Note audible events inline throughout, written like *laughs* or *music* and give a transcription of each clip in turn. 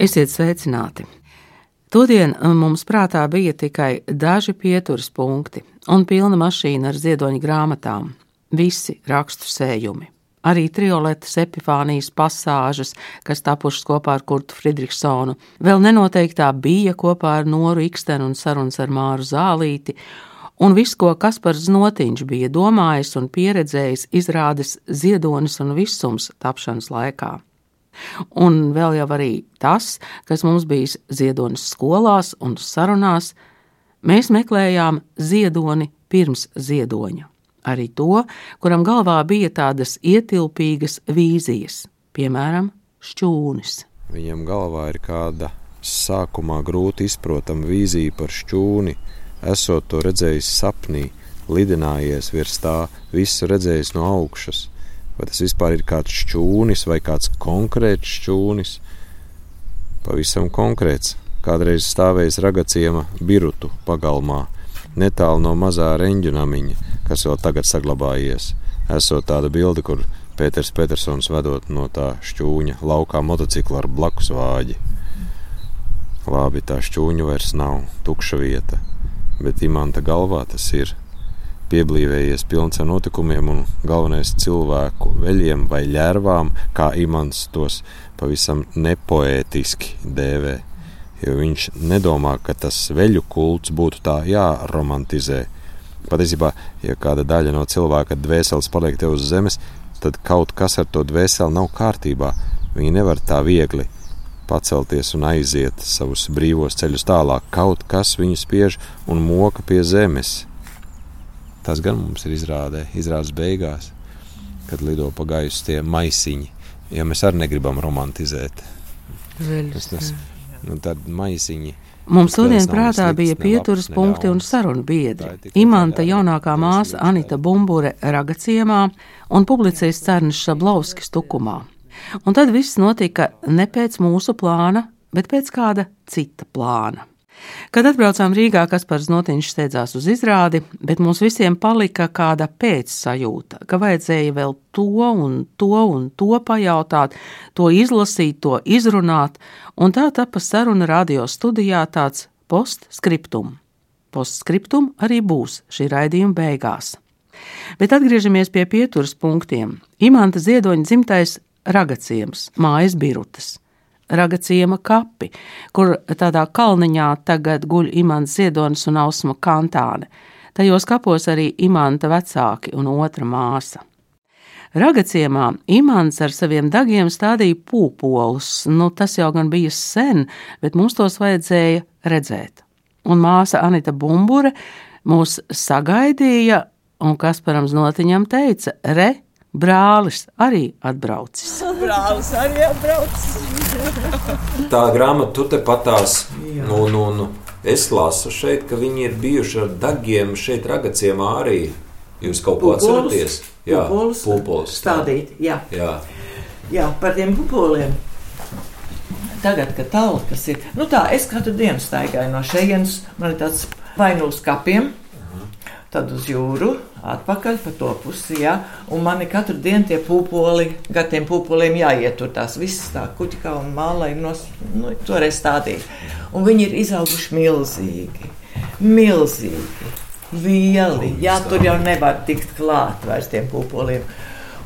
Esiet sveicināti! Todien mums prātā bija tikai daži pieturas punkti un pilna mašīna ar ziedoņa grāmatām, visi rakstu sējumi. Arī trioletes epifānijas pasāžas, kas tapušas kopā ar Kurtu Friedrichsonu, vēl nenoteiktā bija kopā ar Noru Ikstenu un sarunas ar Māru Zālīti, un viss, ko Kaspars Notiņš bija domājis un pieredzējis, izrādes ziedonis un visums tapšanas laikā. Un vēl jau arī tas, kas mums bijis ziedonis skolās un sarunās, mēs meklējām ziedoni pirms ziedoņa arī to, kuram galvā bija tādas ietilpīgas vīzijas, piemēram, šķūnis. Viņam galvā ir kāda sākumā grūti izprotama vīzija par šķūni, esot to redzējis sapnī, lidinājies virs tā, visu redzējis no augšas. Vai tas vispār ir kāds šķūnis vai kāds konkrēts šķūnis? Pavisam konkrēts. Kādreiz stāvējis ragaciema birutu pagalmā, netālu no mazā reņģu namiņa, kas vēl tagad saglabājies. Esot tāda bilde, kur Pēters Petersons vedot no tā šķūņa laukā motociklu ar blakus vāģi. Labi, tā šķūņa vairs nav, tukša vieta, bet imanta galvā tas ir. Pieblīvējies pilns ar notikumiem un galvenais cilvēku veļiem vai ļērvām, kā imants tos pavisam nepoētiski dēvē jo viņš nedomā, ka tas veļu kults būtu tā jāromantizē. Patiesībā, ja kāda daļa no cilvēka dvēseles paliek te uz zemes, tad kaut kas ar to dvēseli nav kārtībā. Viņi nevar tā viegli pacelties un aiziet savus brīvos ceļus tālāk. Kaut kas viņu spiež un moka pie zemes. Tas gan mums ir izrādē, izrādes beigās, kad lido pa gaisu tie maisiņi. Ja mēs arī negribam romantizēt. Veļus, tas, nu, tad maisiņi. Mums šodien prātā bija pieturas punkti un sarunu biedri. Imanta jaunākā māsa Anita. Bumbure Ragaciemā un publicists Cernis Šablauskis Tukumā. Un tad viss notika ne pēc mūsu plāna, bet pēc kāda cita plāna. Kad atbraucām Rīgā, Kaspars Notiņš steidzās uz izrādi, bet mums visiem palika kāda pēcsajūta, ka vajadzēja vēl to un to un to pajautāt, to izlasīt, to izrunāt, un tā tapa saruna radio studijā tāds postskriptum. Postskriptum arī būs šī raidījuma beigās. Bet atgriežamies pie pieturas punktiem. Imanta Ziedoņa dzimtais ragaciems, mājas birutas. Ragaciema kapi, kur tādā kalniņā tagad guļ Imants Ziedonis un Ausma Kantāne. Tajos kapos arī Imanta vecāki un otra māsa. Ragaciemā Imants ar saviem dagiem stādīja pūpolus, nu tas jau gan bija sen, bet mums tos vajadzēja redzēt. Un māsa Anita Bumbure mūs sagaidīja, un Kasparam Znotiņam teica, re, brālis arī atbraucis. Brālis arī atbraucis. Tā grāmata tu te patās. Nu, nu, nu. Es lasu šeit, ka viņi ir bijuši ar dagiem šeit, ragacījumā arī. Jūs kaut ko atceraties? Jā, pūpols. Stādīt, jā. Jā, jā, par tiem pupoliem. Tagad, kad talkas ir, nu tā, es katru dienu staigāju no šejienes, man ir tāds vai nu uz kapiem, tad uz jūru, atpakaļ pa to pusi, jā, un man ir katru dienu tie pupoli, gar tiem pupoliem jāiet tur tās visas tā kuķikā un mālai nos, nu, toreiz stādīt. Un viņi ir izauguši milzīgi, milzīgi, lieli, jā, tur jau nevar tikt klāt vairs tiem pupoliem.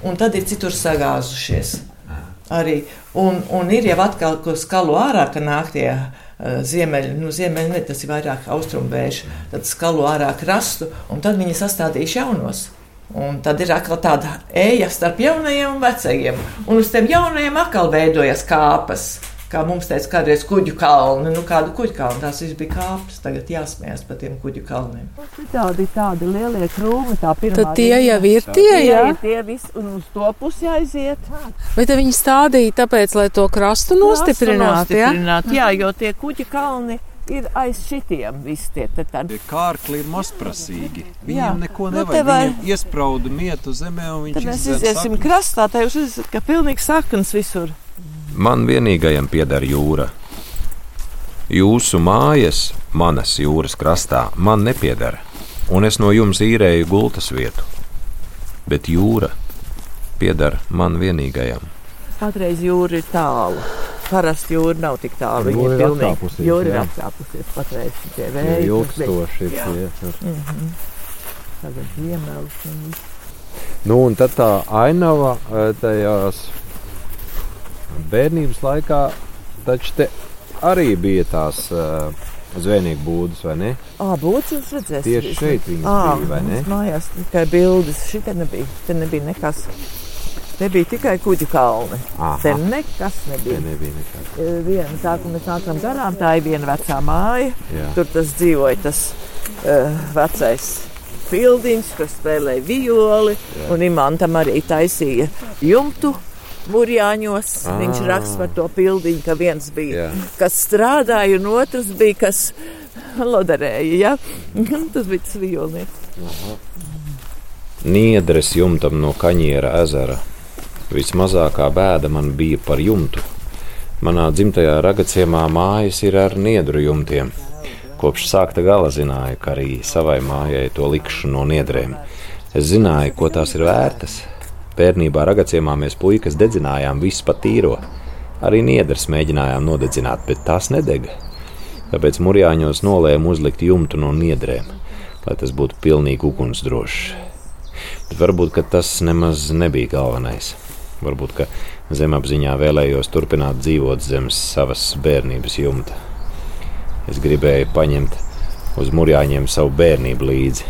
Un tad ir citur sagāzušies arī. Un, un ir jau atkal, ko skalu ārā, ka nāk tie uh, ziemeļi, nu, ziemeļi ne, tas ir vairāk austrumvējš, tad skalu ārā krastu, un tad viņi sastādījuši jaunos. Un tad ir atkal tāda eja starp jaunajiem un vecajiem. Un uz tiem jaunajiem atkal veidojas kāpas. Kā mums teica, kādreiz kuģu kalni, nu kādu kuģu kalnu, tās viss bija kāpnes, tagad jāsmējas par tiem kuģu kalniem. Tādi, tādi lielie krūmi, tā pirmā. Tad tie jau ir tie, jā. ir tie visi, un uz to pusi aiziet. Bet viņi stādīja tāpēc, lai to krastu nostiprinātu, jā? Nostiprināt, jā, jo tie kuģi kalni ir aiz šitiem visi tie te. Tie kārkli ir mazprasīgi. Jā. Viņiem neko Nu, nevajag. te var- Viņiem iesprauda mietu zemē, un viņš Tad mēs iziesim saknes. krastā, tā jūs redzat, ka pilnīgi saknes visur. Man vienīgajam pieder jūra. Jūsu mājas, manas jūras krastā, man nepiedara, un es no jums īrēju gultas vietu. Bet jūra pieder man vienīgajam. Patreiz jūra ir tālu. Parasti jūra nav tik tālu. Viņa ir pilnīgi atkāpusies, Jūra ir jā. atkāpusies patreiz. Tie vēji. ilgstoši ir tie. tur. Mhm. Tagad ziemelis. Nu, un tad tā ainava eh, tajās bērnības laikā, taču te arī bija tās uh, zvejnieku būdas, vai ne? Ā, būs jūs redzēsiet. Tieši šeit viņas Ā, bija, vai ne? mājās tikai bildes. Šitā nebija. Te nebija nekas. Te bija tikai kuģu kalni. Aha. Te nekas Te nebija. nebija nekā. E, Viena tā, ka mēs nākam garām, tā ir viena vecā māja. Jā. Tur tas dzīvoja tas uh, vecais pildiņš, kas spēlēja violi. Jā. Un Imantam arī taisīja jumtu. Mūrjāņos Ah. viņš raksta par to pildiņu, ka viens bija, Jā. kas strādāja, un otrs bija, kas loderēja. Ja? *laughs* tas bija tas violnieks. Niedres jumtam no kaņiera ezera. Vismazākā bēda man bija par jumtu. Manā dzimtajā ragaciemā mājas ir ar niedru jumtiem. Kopš sākta gala zināju, ka arī savai mājai to likšu no niedrēm. Es zināju, ko tās ir vērtas. Bērnībā ragaciemā mēs puikas dedzinājām visu pa tīro. Arī niedras mēģinājām nodedzināt, bet tās nedega. Tāpēc mūrjāņos nolēmu uzlikt jumtu no niedrēm, lai tas būtu pilnīgi ugunsdrošs. Bet varbūt tas nemaz nebija galvenais. Varbūt ka zemapziņā vēlējos turpināt dzīvot zem savas bērnības jumta. Es gribēju paņemt uz mūrjāņiem savu bērnību līdzi,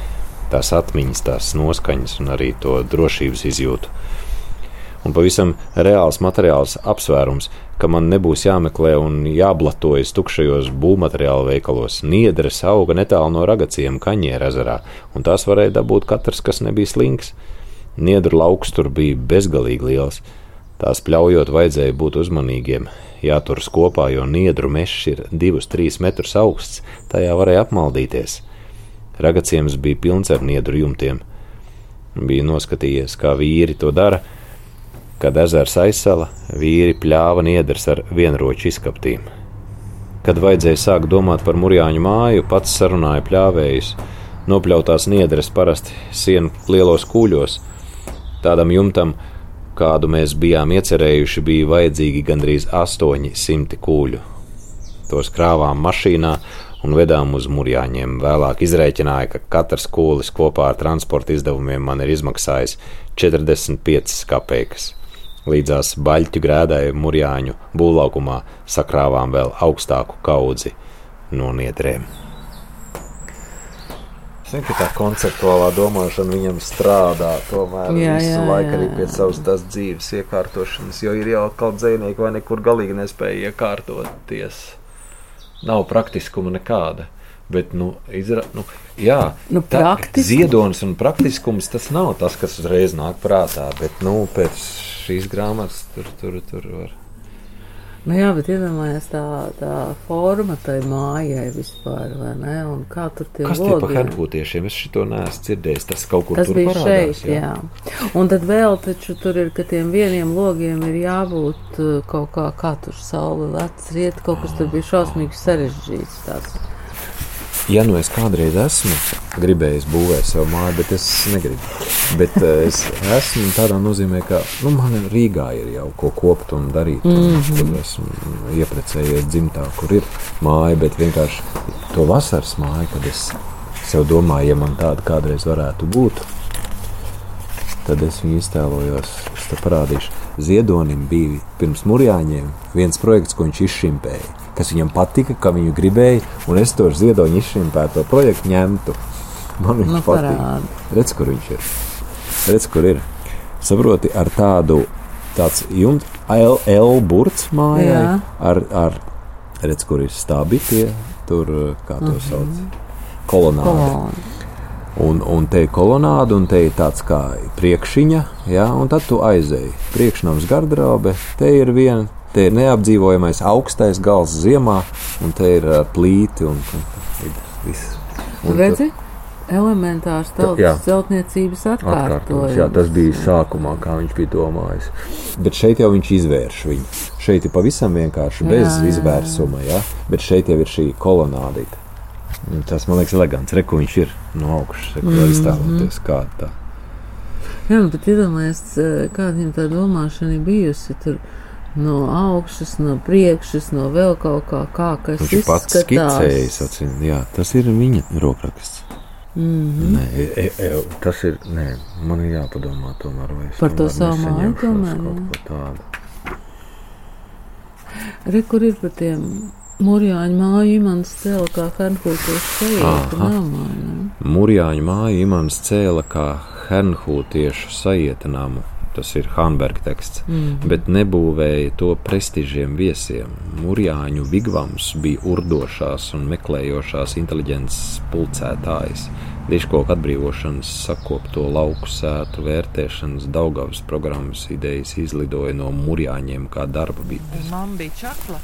tās atmiņas, tās noskaņas un arī to drošības izjūtu. Un pavisam reāls materiāls apsvērums, ka man nebūs jāmeklē un jāblatojas tukšajos būvmateriālu veikalos. Niedres auga netālu no ragaciem Kaņēra ezerā, un tās varēja dabūt katrs, kas nebija slings. Niedru lauks tur bija bezgalīgi liels. Tās pļaujot, vajadzēja būt uzmanīgiem, jāturas kopā, jo niedru mežs ir 2-3 metrus augsts, tajā varēja apmaldīties. Ragaciems bija pilns ar niedru jumtiem. Bija noskatījies, kā vīri to dara. Kad ezers aizsala, vīri pļāva niedras ar vienroču izkaptīm. Kad vajadzēja sākt domāt par mūrjāņu māju, pats sarunāja pļāvējus. Nopļautās niedras parasti sienu lielos kūļos. Tādam jumtam, kādu mēs bijām iecerējuši, bija vajadzīgi gandrīz 800 kūļu. Tos krāvām mašīnā un vedām uz mūrjāņiem. Vēlāk izrēķināja, ka katrs kūlis kopā ar transporta izdevumiem man ir izmaksājis 45 kapeikas. Līdzās baļķu grēdai mūrjāņu būvlaukumā sakrāvām vēl augstāku kaudzi no niedrēm. Zinu, tā konceptuālā domāšana viņam strādā tomēr Jā, visu jā, laiku jā, arī pie savas tās dzīves iekārtošanas, jo ir jau kaut dzēnieki vai nekur galīgi nespēja iekārtoties. Nav praktiskuma nekāda. Bet, nu, izra, nu, jā, Nu, tā- ziedonis un praktiskums tas nav tas, kas uzreiz nāk prātā. Bet, nu, pēc šīs grāmatas tur, tur, tur var. Nu jā, bet iedomājieties tā, tā forma tai mājai vispār, vai ne? Un kā tur tie Kas tie pa logi? herpūtiešiem? Es šito neesmu dzirdējis. Tas kaut kur Tas tur bija parādās, šeit, jā. jā. Un tad vēl taču tur ir, ka tiem vieniem logiem ir jābūt uh, kaut kā, kā tur saule lec riet, kaut kas tur bija šausmīgi sarežģīts. Tāds. Ja nu es kādreiz esmu gribējis būvēt savu māju, bet es negribu. Bet eh, es esmu tādā nozīmē, ka nu, man Rīgā ir jau ko kopt un darīt. Mm Mhm. -hmm. Tur esmu ieprecējies dzimtā, kur ir māja, bet vienkārši to vasaras māju, kad es sev domāju, ja man tāda kādreiz varētu būt, tad es viņu iztēlojos. Es te parādīšu. Ziedonim bija pirms mūrjāņiem viens projekts, ko viņš izšimpēja, kas viņam patika, ka viņu gribēja, un es to ziedoņu izšimpēto projektu ņemtu. Man viņš Nu, patīk. Redz, kur viņš ir. Redz, kur ir. Saproti, ar tādu tāds jumts, L burts mājā, Jā. ar, ar redz, kur ir stābi tie, tur, kā to sauc, kolonāde. Kolona. Un, un te ir kolonāde, un te ir tāds kā priekšņa, ja, un tad tu aizēji. Priekšnams garderobe, te ir viena, te ir neapdzīvojamais augstais gals ziemā, un te ir plīti un, un, un viss. Redzi? Elementārs Tā- jā. tautas celtniecības Atkārtojums, jā, tas bija sākumā, kā viņš bija domājis. Bet šeit jau viņš izvērš viņu. Šeit ir pavisam vienkārši bez Jā, jā, jā. izvērsuma, ja? bet šeit jau ir šī kolonādīte. Un Tas man liekas, elegants. Reku viņš ir no augšas, Mhm. var iztēloties kā tā. Jā, nu, bet iedomājieties, kāda viņam tā domāšana bijusi. Tur no augšas, no priekšas, no vēl kaut kā, kā kas Viņš ir pats izskatās. skicējis, acīm. Jā, tas ir viņa rokraksts. Mm -hmm. Nē, e, e, tas ir. Nē, man ir jāpadomā, tomēr, vai es Par to savu māju tomēr, kaut ko tādu. Re, kur ir par tiem mūrjāņu māju imants cēla kā sajūta Aha. namā, jā. Mūrjāņu māja imants cēla kā Hernhūtiešu sajieta namu. Tas ir Hanberga teksts, Mm. bet nebūvēja to prestižiem viesiem. Mūrjāņu vigvams bija urdošās un meklējošās inteliģences pulcētājs. Diškoku atbrīvošanas, sakopto lauku sētu vērtēšanas, Daugavas programmas idejas izlidoja no mūrjāņiem kā darba bites. Man bija čakla.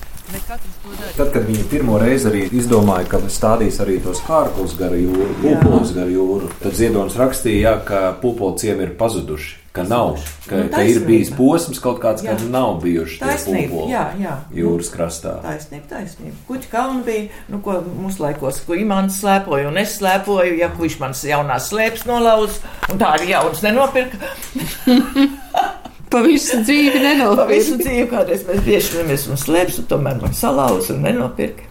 Tad, kad viņi pirmo reizi arī izdomāja, ka stādīs arī tos kārklus gar jūru, pūpolus gar jūru, tad Ziedonis rakstīja, jā, ka pūpolu ciemi ir pazuduši, ka nav, ka, Nu, ka ir taisnība. bijis posms kaut kāds, ka Jā. nav bijuši tie Taisnība, pūpoli jā, jā. jūras krastā. Taisnība, taisnība. Kuģa kalna bija, nu, ko mūsu laikos, ko imants slēpoja un es slēpoju, ja kuģis manas jaunās slēpes nolauz, un tā arī jaunas nenopirka. *laughs* *laughs* Pa visu dzīvi Pa nenopirkt. visu dzīvi kādreiz mēs viešamies un slēpes, un tomēr man salauz un nenopirka.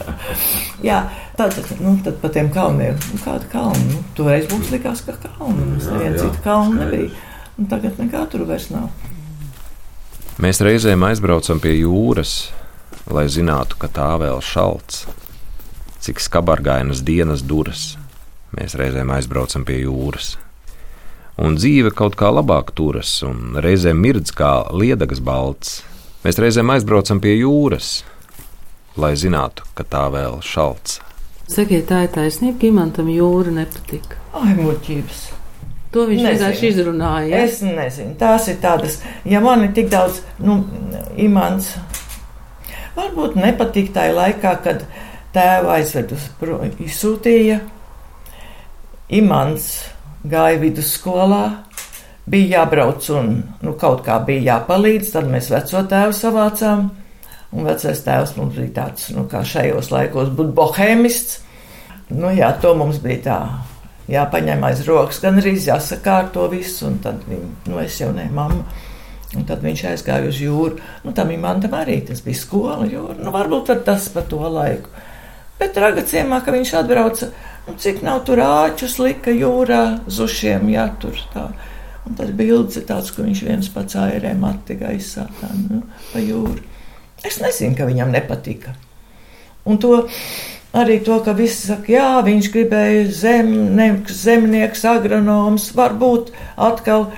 *laughs* jā, tad, nu, tad pa tiem kalniem, nu, kāda kalna, nu, toreiz mums likās, ka kalna, mums neviena cita kalna nebija. Un tagad nekā tur vairs nav. Mēs reizēm aizbraucam pie jūras, lai zinātu, ka tā vēl šalts. Cik skabargainas dienas duras, mēs reizēm aizbraucam pie jūras. Un dzīve kaut kā labāk turas, un reizēm mirdz kā liedagas balts. Mēs reizēm aizbraucam pie jūras, lai zinātu, ka tā vēl šalts. Sakiet, tā ir taisnība, ka imantam jūra nepatika. Ai, muļķības! To viņš vienkārši izrunāja. Ja? Es nezinu, tās ir tādas, ja man ir tik daudz, nu, imants, varbūt nepatīk tajā laikā, kad tēva aizved uz izsūtīja. Imants gāja vidusskolā, bija jābrauc un nu, kaut kā bija jāpalīdz, tad mēs veco tēvu savācām. Un vecais tēvs mums bija tāds, nu, kā šajos laikos, būt bohēmists. Nu, jā, to mums bija tā jāpaņem aiz rokas, gan arī jāsakārto viss, un tad viņa, nu, es jau ne mamma. Un tad viņš aizgāja uz jūru. Nu, tam imantam arī tas bija skola, jūra. Nu, varbūt tas pa to laiku. Bet ragaciemā, ka viņš atbrauca, nu, cik nav tur āķus lika jūrā, zušiem jātur tā. Un tas bildes ir tāds, ka viņš viens pats airē mati gaisā tā, nu, pa jūru. Es nezinu, ka viņam nepatika. Un to arī to, ka visi saka, jā, viņš gribēja zemnieks, zemnieks, agronoms, varbūt atkal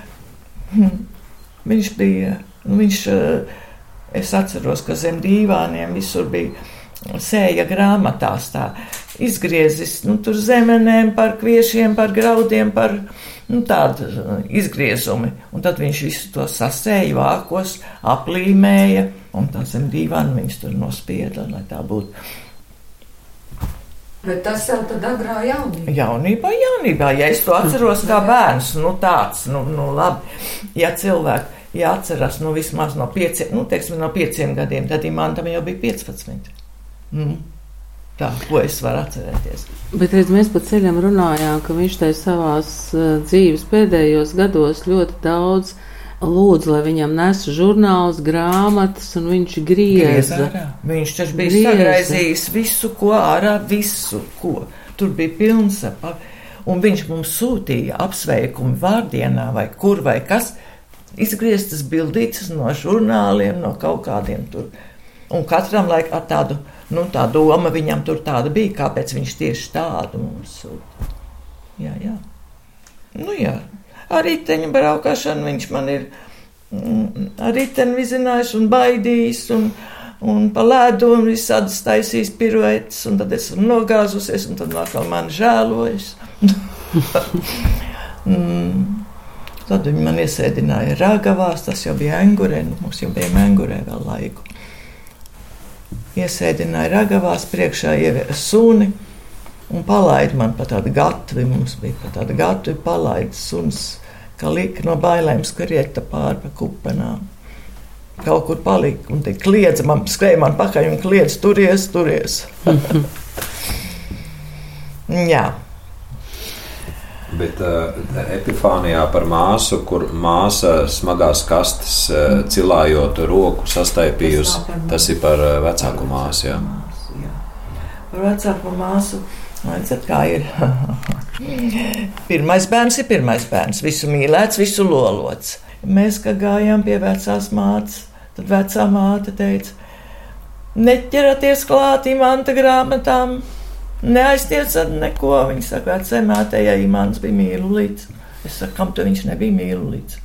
hm, *clears throat* viņš bija, nu, viņš, eh, es atceros, ka zem dīvāniem visur bija sēja grāmatās tā izgriezis, nu, tur zemenēm par kviešiem, par graudiem, par, nu, tādu izgriezumi. Un tad viņš visu to sasēja vākos, aplīmēja, un tā zem dīvāna viņš tur nospieda, lai tā būtu Bet tas jau tad agrā jaunībā. Jaunībā, jaunībā, ja es to atceros kā bērns, nu tāds, nu, nu labi, ja cilvēki jāatcerās, nu vismaz no pieciem, nu teiksim, no pieciem gadiem, tad imantam jau bija 15. Nu, tā, ko es varu atcerēties. Bet redz, mēs pa ceļam runājām, ka viņš tai savās uh, dzīves pēdējos gados ļoti daudz lūdzu, lai viņam nesu žurnāls, grāmatas, un viņš grieza. ārā. Viņš taču bija Grieza. sagraizījis visu, ko ārā, visu, ko. Tur bija pilns ar. Un viņš mums sūtīja apsveikumu vārdienā vai kur vai kas. Izgrieztas bildītas no žurnāliem, no kaut kādiem tur. Un katram laikam ar tādu, nu tā doma viņam tur tāda bija, kāpēc viņš tieši tādu mums sūta. Jā, jā. Nu jā. Ar riteņu braukšanu viņš man ir mm, ar riteni vizinājis un baidījis. Un, Un pa ledu un visādas taisīs piruetes, un tad es esmu nogāzusies, un tad atkal man žēlojas. *laughs* mm. Tad viņi man iesēdināja ragavās, tas jau bija angurē, nu, mums jau bija angurē vēl laiku. Iesēdināja ragavās, priekšā ieviesa suni un palaida man pa tādu gatvi. Mums bija pa tādu gatvi palaida suns, kā lika no bailēm skrieta pāri pa kupenām. Kaut kur palika un te kliedza man, skrēja man pakaļ un kliedza turies, turies. *laughs* Jā. Bet uh, epifānijā par māsu, kur māsa smagās kastes uh, cilājot roku sastaipījusi, tas ir par uh, vecāku māsu. Jā. Jā. Par vecāku māsu. Redzat, kā ir. *laughs* pirmais bērns ir pirmais bērns. Visu mīlēts, visu lolots. Mēs, kad gājām pie vecās mātes, tad vecā māte teica, neķeraties klāt imanta grāmatām, neaiztiesat neko. Viņa saka, vecai mātei, ja imants bija mīlulīts. Es saku, kam tu viņš nebija mīlulīts?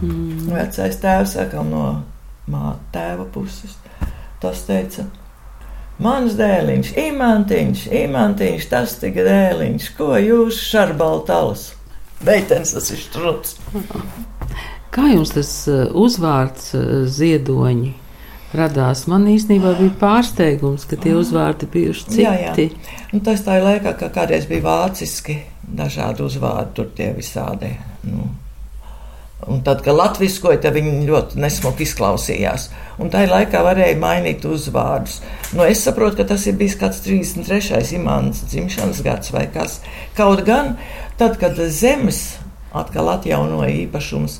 Mm. Vecais tēvs saka, no māte tēva puses. Tas teica, Mans dēliņš, imantiņš, imantiņš, tas tik dēliņš, ko jūs šarbaltalas? Beitens tas ir struts. *laughs* Kā jums tas uh, uzvārds uh, ziedoņi radās? Man īstenībā bija pārsteigums, ka tie uzvārdi bijuši citi. Jā, jā. Nu, tas tā ir laikā, ka kādreiz bija vāciski dažādi uzvārdi, tur tie visādi. Nu. Un tad, kad latviskoja, tad viņi ļoti nesmuki izklausījās. Un tajā laikā varēja mainīt uzvārdus. Nu, es saprotu, ka tas ir bijis kāds 33. imants dzimšanas gads vai kas. Kaut gan tad, kad zemes atkal atjaunoja īpašums,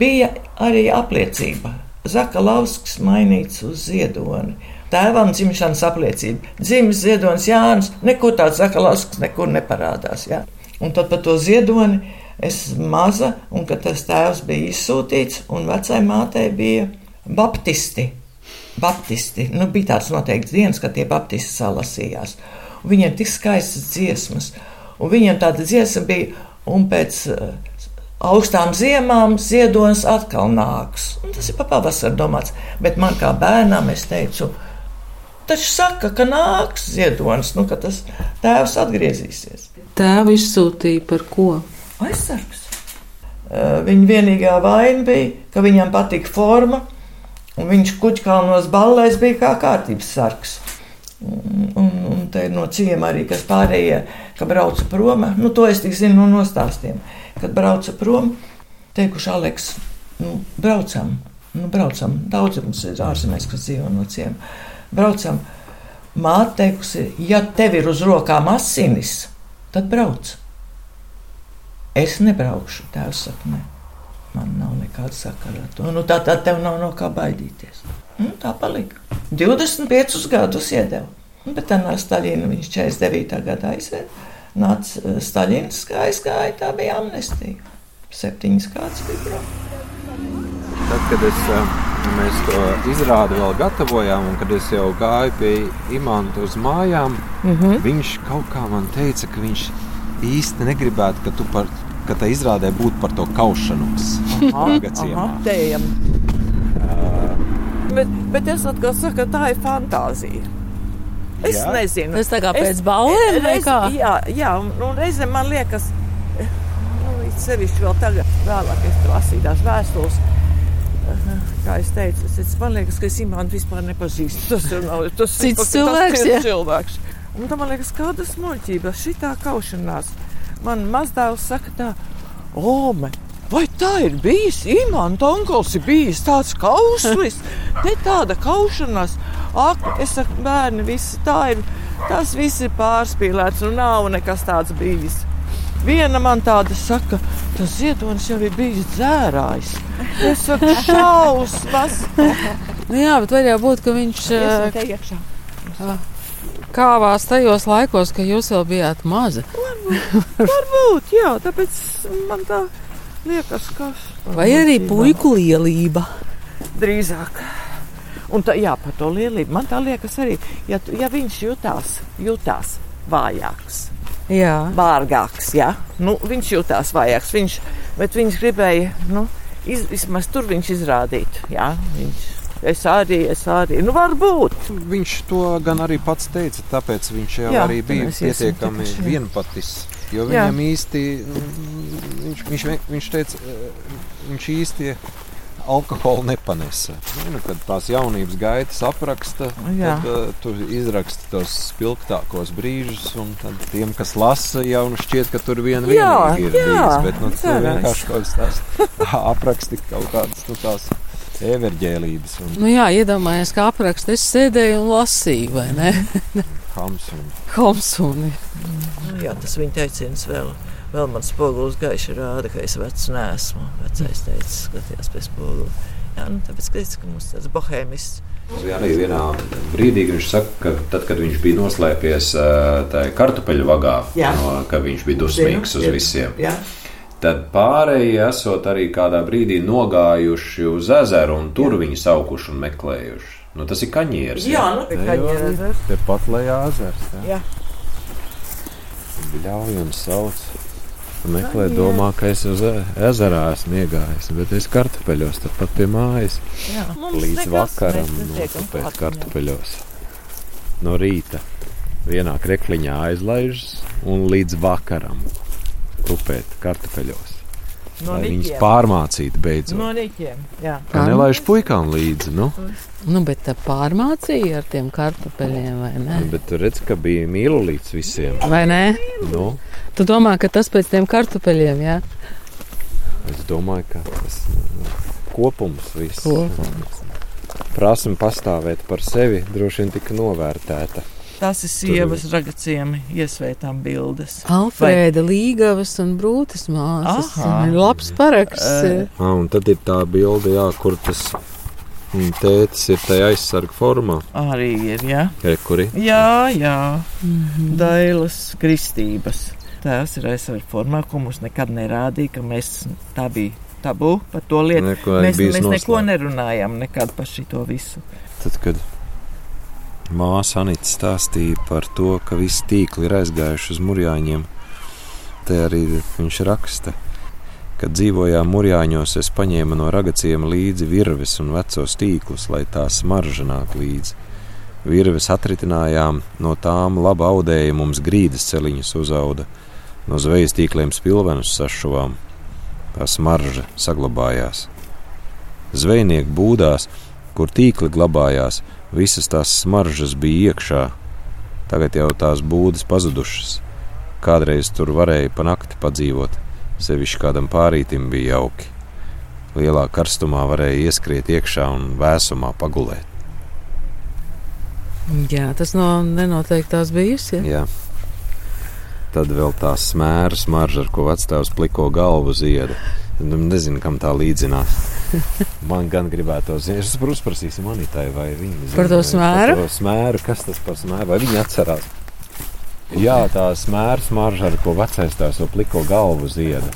bija arī apliecība. Zakalausks mainīts uz ziedoni. Tēvam dzimšanas apliecība. Dzimis ziedonis Jānis, neko tāds Zakalausks nekur neparādās. Ja? Un tad par to ziedoni es maza, un kad tas tēvs bija izsūtīts, un vecai mātei bija baptisti. Baptisti. Nu, bija tāds noteikts dienas, kad tie baptisti salasījās. Un viņiem tik skaistas dziesmas, un viņiem tāda dziesma bija, un pēc uh, augstām ziemām ziedonis atkal nāks. Un tas ir pa pavasaru domāts, bet man kā bērnam es teicu, taču saka, ka nāks ziedonis, nu, ka tas tēvs atgriezīsies. Tēvu izsūtīja par ko? Aizsargs. Viņa vienīgā vaina bija, ka viņam patika forma, un viņš kuģkānos ballēs bija kā kārtības sargs. Un, un, un te no ciema arī, kas pārējie, ka brauca prom, nu to es tik zinu no nostāstiem, kad brauca prom, teikuši Aleks, nu braucam, nu braucam, daudz mums ir ārzemēs, kas dzīvo no ciema, braucam. Māte teikusi, ja tev ir uz rokām asinis, tad brauc. Es nebraukšu, tēvs saka, ne. Man nav nekāda sakara ar to. Nu, tā tad tev nav no kā baidīties. Nu, tā palika. 25 gadus iedeva. Nu, bet tā nāk Staļina, viņš 49. gadā aizveda. Nāca eh, Staļins, kā aizgāja, tā bija amnestija. Septiņas kāds bija prom. Tad, kad es, eh, mēs to izrādi vēl gatavojām, un kad es jau gāju pie imanta uz mājām, mm -hmm. viņš kaut kā man teica, ka viņš īsti negribētu, ka tu par ka tā izrādē būtu par to kaušanos. Tējam. Uh, bet, bet es atkal saku, ka tā ir fantāzija. Es jā. nezinu. Tas tā kā pēc es, ballēm vai kā? Jā, jā un, un reizēm man liekas, nu, sevišķi vēl tagad, vēlāk es lasīju tās vēstules. Kā es teicu, es man liekas, ka es Imānu vispār nepazīstu. Tas ir nav, tas cits ir, cilvēks. Tas ir cilvēks. Un tam man liekas, kāda smuļķība, šitā kaušanās man mazdēls saka, tā, Ome, vai tā ir bijis? Imants Onkls ir bijis tāds kauslis, *laughs* te tāda kaušanās. Ak, es saku, bērni, visi tā ir. Tas viss ir pārspīlēts, un nav nekas tāds bijis. Viena man tāda saka, tas ziedonis jau ir bijis dzērājs. Es saku, šausmas. *laughs* nu jā, bet var jau būt, ka viņš. Uh, kāvās tajos laikos, kad jūs vēl bijāt maza. Varbūt, varbūt jā, tāpēc man tā liekas, ka. Vai arī puiku lielība? Drīzāk. Un tā, jā, par to lielību man tā liekas arī, ja, ja viņš jutās, jutās vājāks. Jā. Vārgāks, jā. Nu, viņš jutās vājāks, viņš, bet viņš gribēja, nu, iz, vismaz tur viņš izrādīt, jā, viņš Es arī, es arī. Nu, varbūt. Viņš to gan arī pats teica, tāpēc viņš jau Jā, arī bija pietiekami vienpatis. Jo viņam Jā. īsti, viņš, viņš, viņš teica, viņš īsti alkoholu nepanesa. Nu, kad tās jaunības gaitas apraksta, Jā. tad uh, tur izraksta tos spilgtākos brīžus, un tiem, kas lasa, jau nu šķiet, ka tur vien jā, ir jā, bijis. Bet nu, tas vienkārši kaut kāds *laughs* apraksti kaut kādas nu, tās everģēlības. Un... Nu jā, iedomājieties, kā apraksta. Es sēdēju un lasīju, vai ne? *laughs* Hamsuni. Hamsuni. Nu, jā, tas viņa teiciens vēl. Vēl man spogulis gaiši rāda, ka es vecs neesmu. Vecais teica, skatījās pēc spoguli. Jā, nu, tāpēc, ka, ka mums tāds bohēmists. Jā, arī vienā brīdī viņš saka, ka tad, kad viņš bija noslēpies tajā kartupeļu vagā, jā. no, ka viņš bija dusmīgs uz visiem. Jā. Tad pārējie esot arī kādā brīdī nogājuši uz ezeru un tur viņi saukuši un meklējuši. Nu, tas ir kaņieris. Jā, jā nu, tā ir kaņieris. Te pat lejā ezers. Jā. jā. Bļauj un sauc. Meklē, domā, ka es uz e- ezerā esmu iegājis, bet es kartupeļos pat pie mājas. Jā, līdz vakaram notupēt kartupeļos. No rīta vienā krekliņā aizlaižas un līdz vakaram tupēt kartupeļos. No lai viņus pārmācītu beidzot. No niķiem, jā. Kā nelaiž puikām līdzi, nu? Nu, bet tā pārmācīja ar tiem kartupeļiem, vai ne? Nu, bet tu redz, ka bija mīlu līdz visiem. Vai ne? Nu? Tu domā, ka tas pēc tiem kartupeļiem, jā? Es domāju, ka tas kopums viss. Kopums. Prasme pastāvēt par sevi droši vien tika novērtēta. Tās ir sievas ragaciem iesvētām bildes. Alfrēda Vai... Līgavas un Brūtas māsas. Labs paraksts. Uh, ah, un tad ir tā bilde, jā, kur tas mm, tētis ir tajā aizsarga formā. Arī ir, jā. Rekuri. Jā, jā. Mm -hmm. Dailas kristības. Tās ir aizsarga formā, ko mums nekad nerādīja, ka mēs tā bija tabū par to lietu. Neko, mēs mēs noslēp. neko nerunājām nekad par šito visu. Tad, kad Māsa Anita stāstīja par to, ka visi tīkli ir aizgājuši uz mūrjāņiem. Te arī viņš raksta, kad dzīvojām mūrjāņos, es paņēmu no ragaciem līdzi virves un vecos tīklus, lai tā smarža nāk līdzi. Virves atritinājām, no tām laba audēja mums grīdas celiņas uzauda, no zvejas tīkliem spilvenus sašuvām. Tā smarža saglabājās. Zvejnieki būdās, kur tīkli glabājās, Visas tās smaržas bija iekšā, tagad jau tās būdas pazudušas. Kādreiz tur varēja pa nakti padzīvot, sevišķi kādam pārītim bija jauki. Lielā karstumā varēja ieskriet iekšā un vēsumā pagulēt. Jā, tas no nenoteiktās bijusi. Ja? Jā. Tad vēl tā smēra smarža, ar ko vecāks pliko galvu zieda. Nu, nezinu, kam tā līdzinās. Man gan gribētos, ja es uzprasīšu Manitai, vai viņa zina par to smēru. Par to smēru, kas tas par smēru, vai viņa atcerās. Jā, tā smēra smarža, ar ko vecais tās to pliko galvu zieda.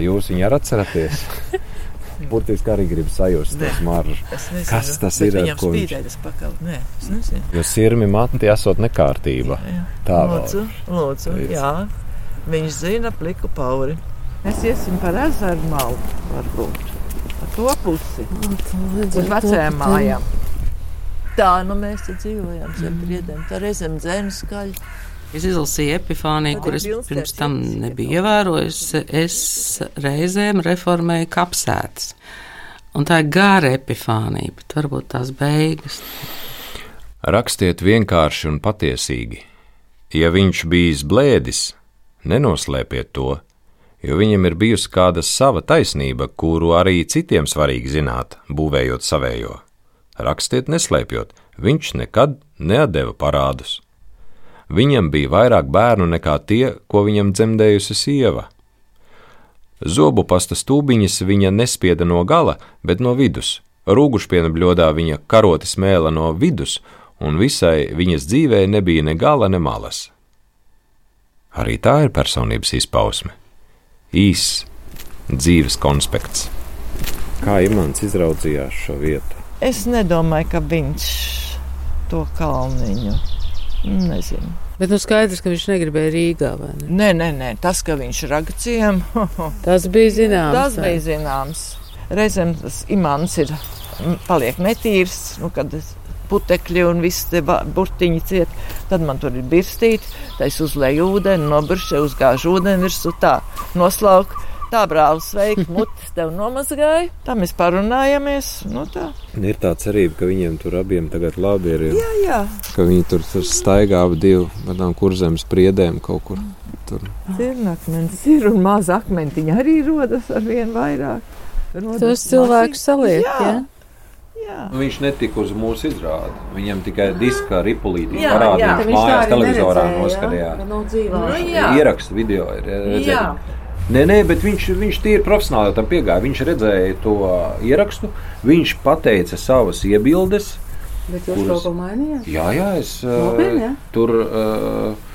Jūs viņu arī atceraties? *laughs* Burtiski arī gribu sajust to smaržu. Kas tas ir? Viņam spīdējas pakaļ. Nē, es nezinu. Jo sirmi matni esot nekārtība. Jā, jā. Tā lūdzu, lūdzu, jā. Viņš zina pliku pauri. Mēs iesim par ezeru malu, varbūt. Par to pusi. Uz vecajām mājām. Tā, nu mēs te dzīvojam zem priedēm. Tā reizēm dzēnu skaļi. Es izlasīju epifāniju, kuras pirms tam nebija ievērojusi. Es reizēm reformēju kapsētas. Un tā ir gara epifānija, bet varbūt tās beigas. Rakstiet vienkārši un patiesīgi. Ja viņš bijis blēdis, nenoslēpiet to jo viņam ir bijusi kāda sava taisnība, kuru arī citiem svarīgi zināt, būvējot savējo. Rakstiet, neslēpjot, viņš nekad neatdeva parādus. Viņam bija vairāk bērnu nekā tie, ko viņam dzemdējusi sieva. Zobu pasta stūbiņas viņa nespieda no gala, bet no vidus. Rūgušpiena bļodā viņa karoti smēla no vidus, un visai viņas dzīvē nebija ne gala, ne malas. Arī tā ir personības izpausme īss dzīves konspekts. Kā Imants izraudzījās šo vietu? Es nedomāju, ka viņš to kalniņu nezina. Bet nu skaidrs, ka viņš negribēja Rīgā. Ne? Nē, nē, nē, tas, ka viņš ragacījām, *laughs* tas bija zināms. Tas tā. bija zināms. Reizēm tas imants ir paliek netīrs, nu, kad putekļi un viss te burtiņi ciet. Tad man tur ir birstīti, tad es uzlēju ūdeni, nobiršu, uzgāžu ūdeni virsū tā, noslauku. Tā brālis, sveiki, *laughs* mutes tev nomazgāja. Tā mēs parunājamies. Nu tā. Ir tā cerība, ka viņiem tur abiem tagad labi ir. Jā, jā. Ka viņi tur, tur staigā ap divu tādām kurzemes priedēm kaut kur. Tur. Cirnakmens ir un maza akmentiņa arī rodas ar vien vairāk. Rodas Tos cilvēkus saliek, jā. jā? Jā. Viņš netika uz mūsu izrādi. Viņam tikai diska ripulītī parādīja. Viņš mājās televizorā noskatījās. Nu, nu, Ierakstu video ir redzēts. Nē, nē, bet viņš, viņš tīri profesionāli tam piegāja. Viņš redzēja to ierakstu, viņš pateica savas iebildes. Bet jūs kuras... kaut ko mainījāt? Jā, jā, es Nopietni, jā? tur. Uh,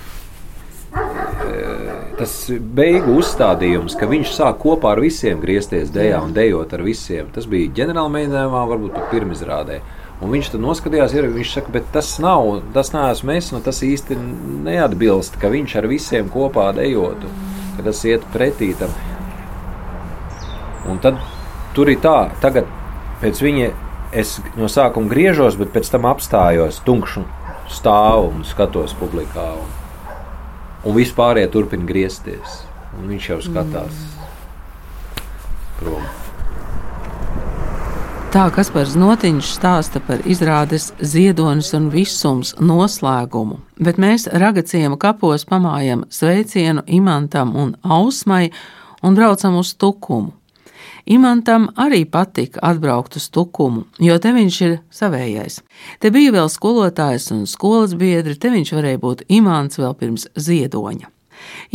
tas beigu uzstādījums, ka viņš sāk kopā ar visiem griezties dēļā un dejot ar visiem. Tas bija ģenerāla mēģinājumā, varbūt pat pirmizrādē. Un viņš tur noskatījās, ir, viņš saka, bet tas nav, tas neesmu es, nu tas īsti neatbilst, ka viņš ar visiem kopā dejotu, ka tas iet pretī tam. Un tad tur ir tā, tagad pēc viņa es no sākuma griežos, bet pēc tam apstājos, tunkšu stāvu un skatos publikā. Un, un vispārējie turpina griezties. Viņš jau skatās mm. prom. Tā Kaspars Notiņš stāsta par izrādes ziedonis un visums noslēgumu, bet mēs ragaciema kapos pamājam sveicienu imantam un ausmai un braucam uz tukumu. Imantam arī patika atbraukt uz tukumu, jo te viņš ir savējais. Te bija vēl skolotājs un skolas biedri, te viņš varēja būt imants vēl pirms ziedoņa.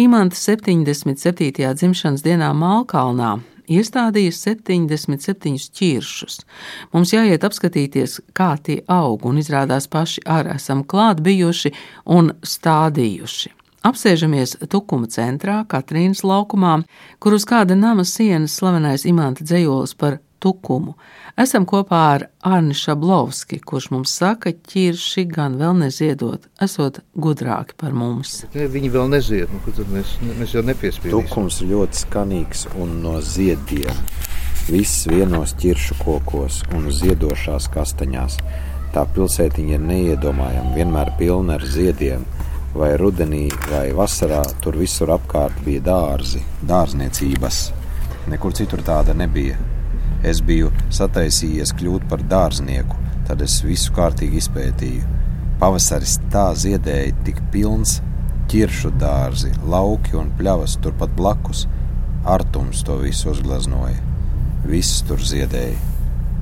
Imants 77. dzimšanas dienā Malkalnā iestādījis 77 ķiršus. Mums jāiet apskatīties, kā tie aug, un izrādās paši arī esam klāt bijuši un stādījuši. Apsēžamies Tukuma centrā, Katrīnas laukumā, kur uz kāda nama sienas slavenais imanta dzējolis par tukumu. Esam kopā ar Arni Šablovski, kurš mums saka, ķirši gan vēl neziedot, esot gudrāki par mums. Ne, viņi vēl nezied, nu, tad mēs, mēs jau nepiespiedīsim. Tukums ļoti skanīgs un no ziediem. Viss vienos ķiršu kokos un ziedošās kastaņās. Tā pilsētiņa ir neiedomājama, vienmēr pilna ar ziediem vai rudenī, vai vasarā tur visur apkārt bija dārzi, dārzniecības. Nekur citur tāda nebija. Es biju sataisījies kļūt par dārznieku, tad es visu kārtīgi izpētīju. Pavasaris tā ziedēja, tik pilns, ķiršu dārzi, lauki un pļavas turpat blakus. Artums to visu uzgleznoja. Viss tur ziedēja.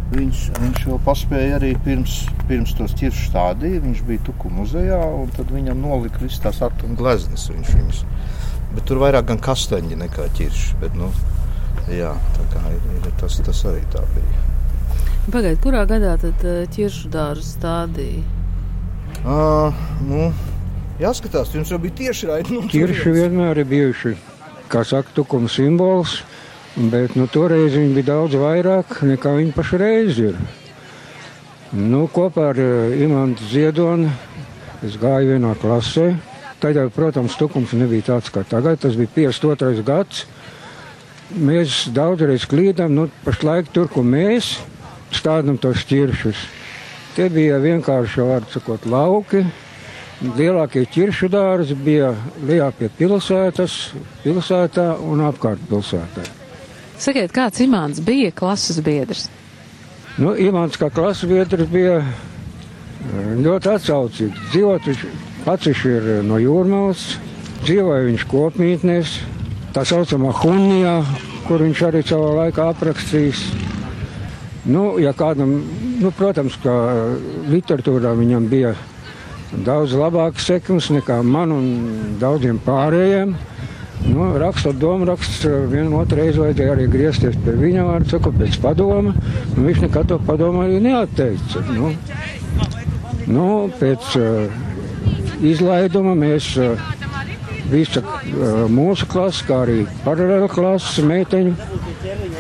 Viņš, viņš jau paspēja arī pirms, pirms tos ķiršu stādīt. Viņš bija Tuku muzejā, un tad viņam nolika visas tās atuma gleznas. Viņš viņus, bet tur vairāk gan kastaņi nekā ķirši. Bet, nu, jā, tā kā ir, ir tas, tas arī tā bija. Pagaidiet, kurā gadā tad eh, ķiršu dārzu stādīja? Uh, nu, jāskatās, jums jau bija tieši raidījums. Nu, ķirši vienmēr ir bijuši, kā saka, tukuma simbols. Bet nu, toreiz viņi bija daudz vairāk nekā viņi pašreiz ir. Nu, kopā ar uh, Imantu Ziedonu es gāju vienā klasē. Tad, protams, tukums nebija tāds kā tagad. Tas bija 52. gads. Mēs daudzreiz klīdām, nu, pašlaik tur, kur mēs stādām tos ķiršus. Tie bija vienkārši, var sakot, lauki. Lielākie ķiršu dārzi bija lielākie pilsētas, pilsētā un apkārt pilsētā. Sakiet, kāds Imants bija klases biedrs? Nu, Imants kā klases biedrs bija eh, ļoti atsaucīgs. Dzīvot viņš pats viņš ir eh, no jūrmālas, dzīvoja viņš kopmītnēs, tā saucamā Hunijā, kur viņš arī savā laikā aprakstījis. Nu, ja kādam, nu, protams, ka literatūrā viņam bija daudz labāks sekums nekā man un daudziem pārējiem. Nu, rakstot domu raksts, eh, vienu otru reizi vajadzēja arī griezties pie viņa vārdu, saka, pēc padoma. Nu, viņš nekad to padomu arī neatteica. Nu, nu, pēc uh, izlaiduma mēs uh, visa uh, mūsu klase, kā arī paralēla klases meiteņu,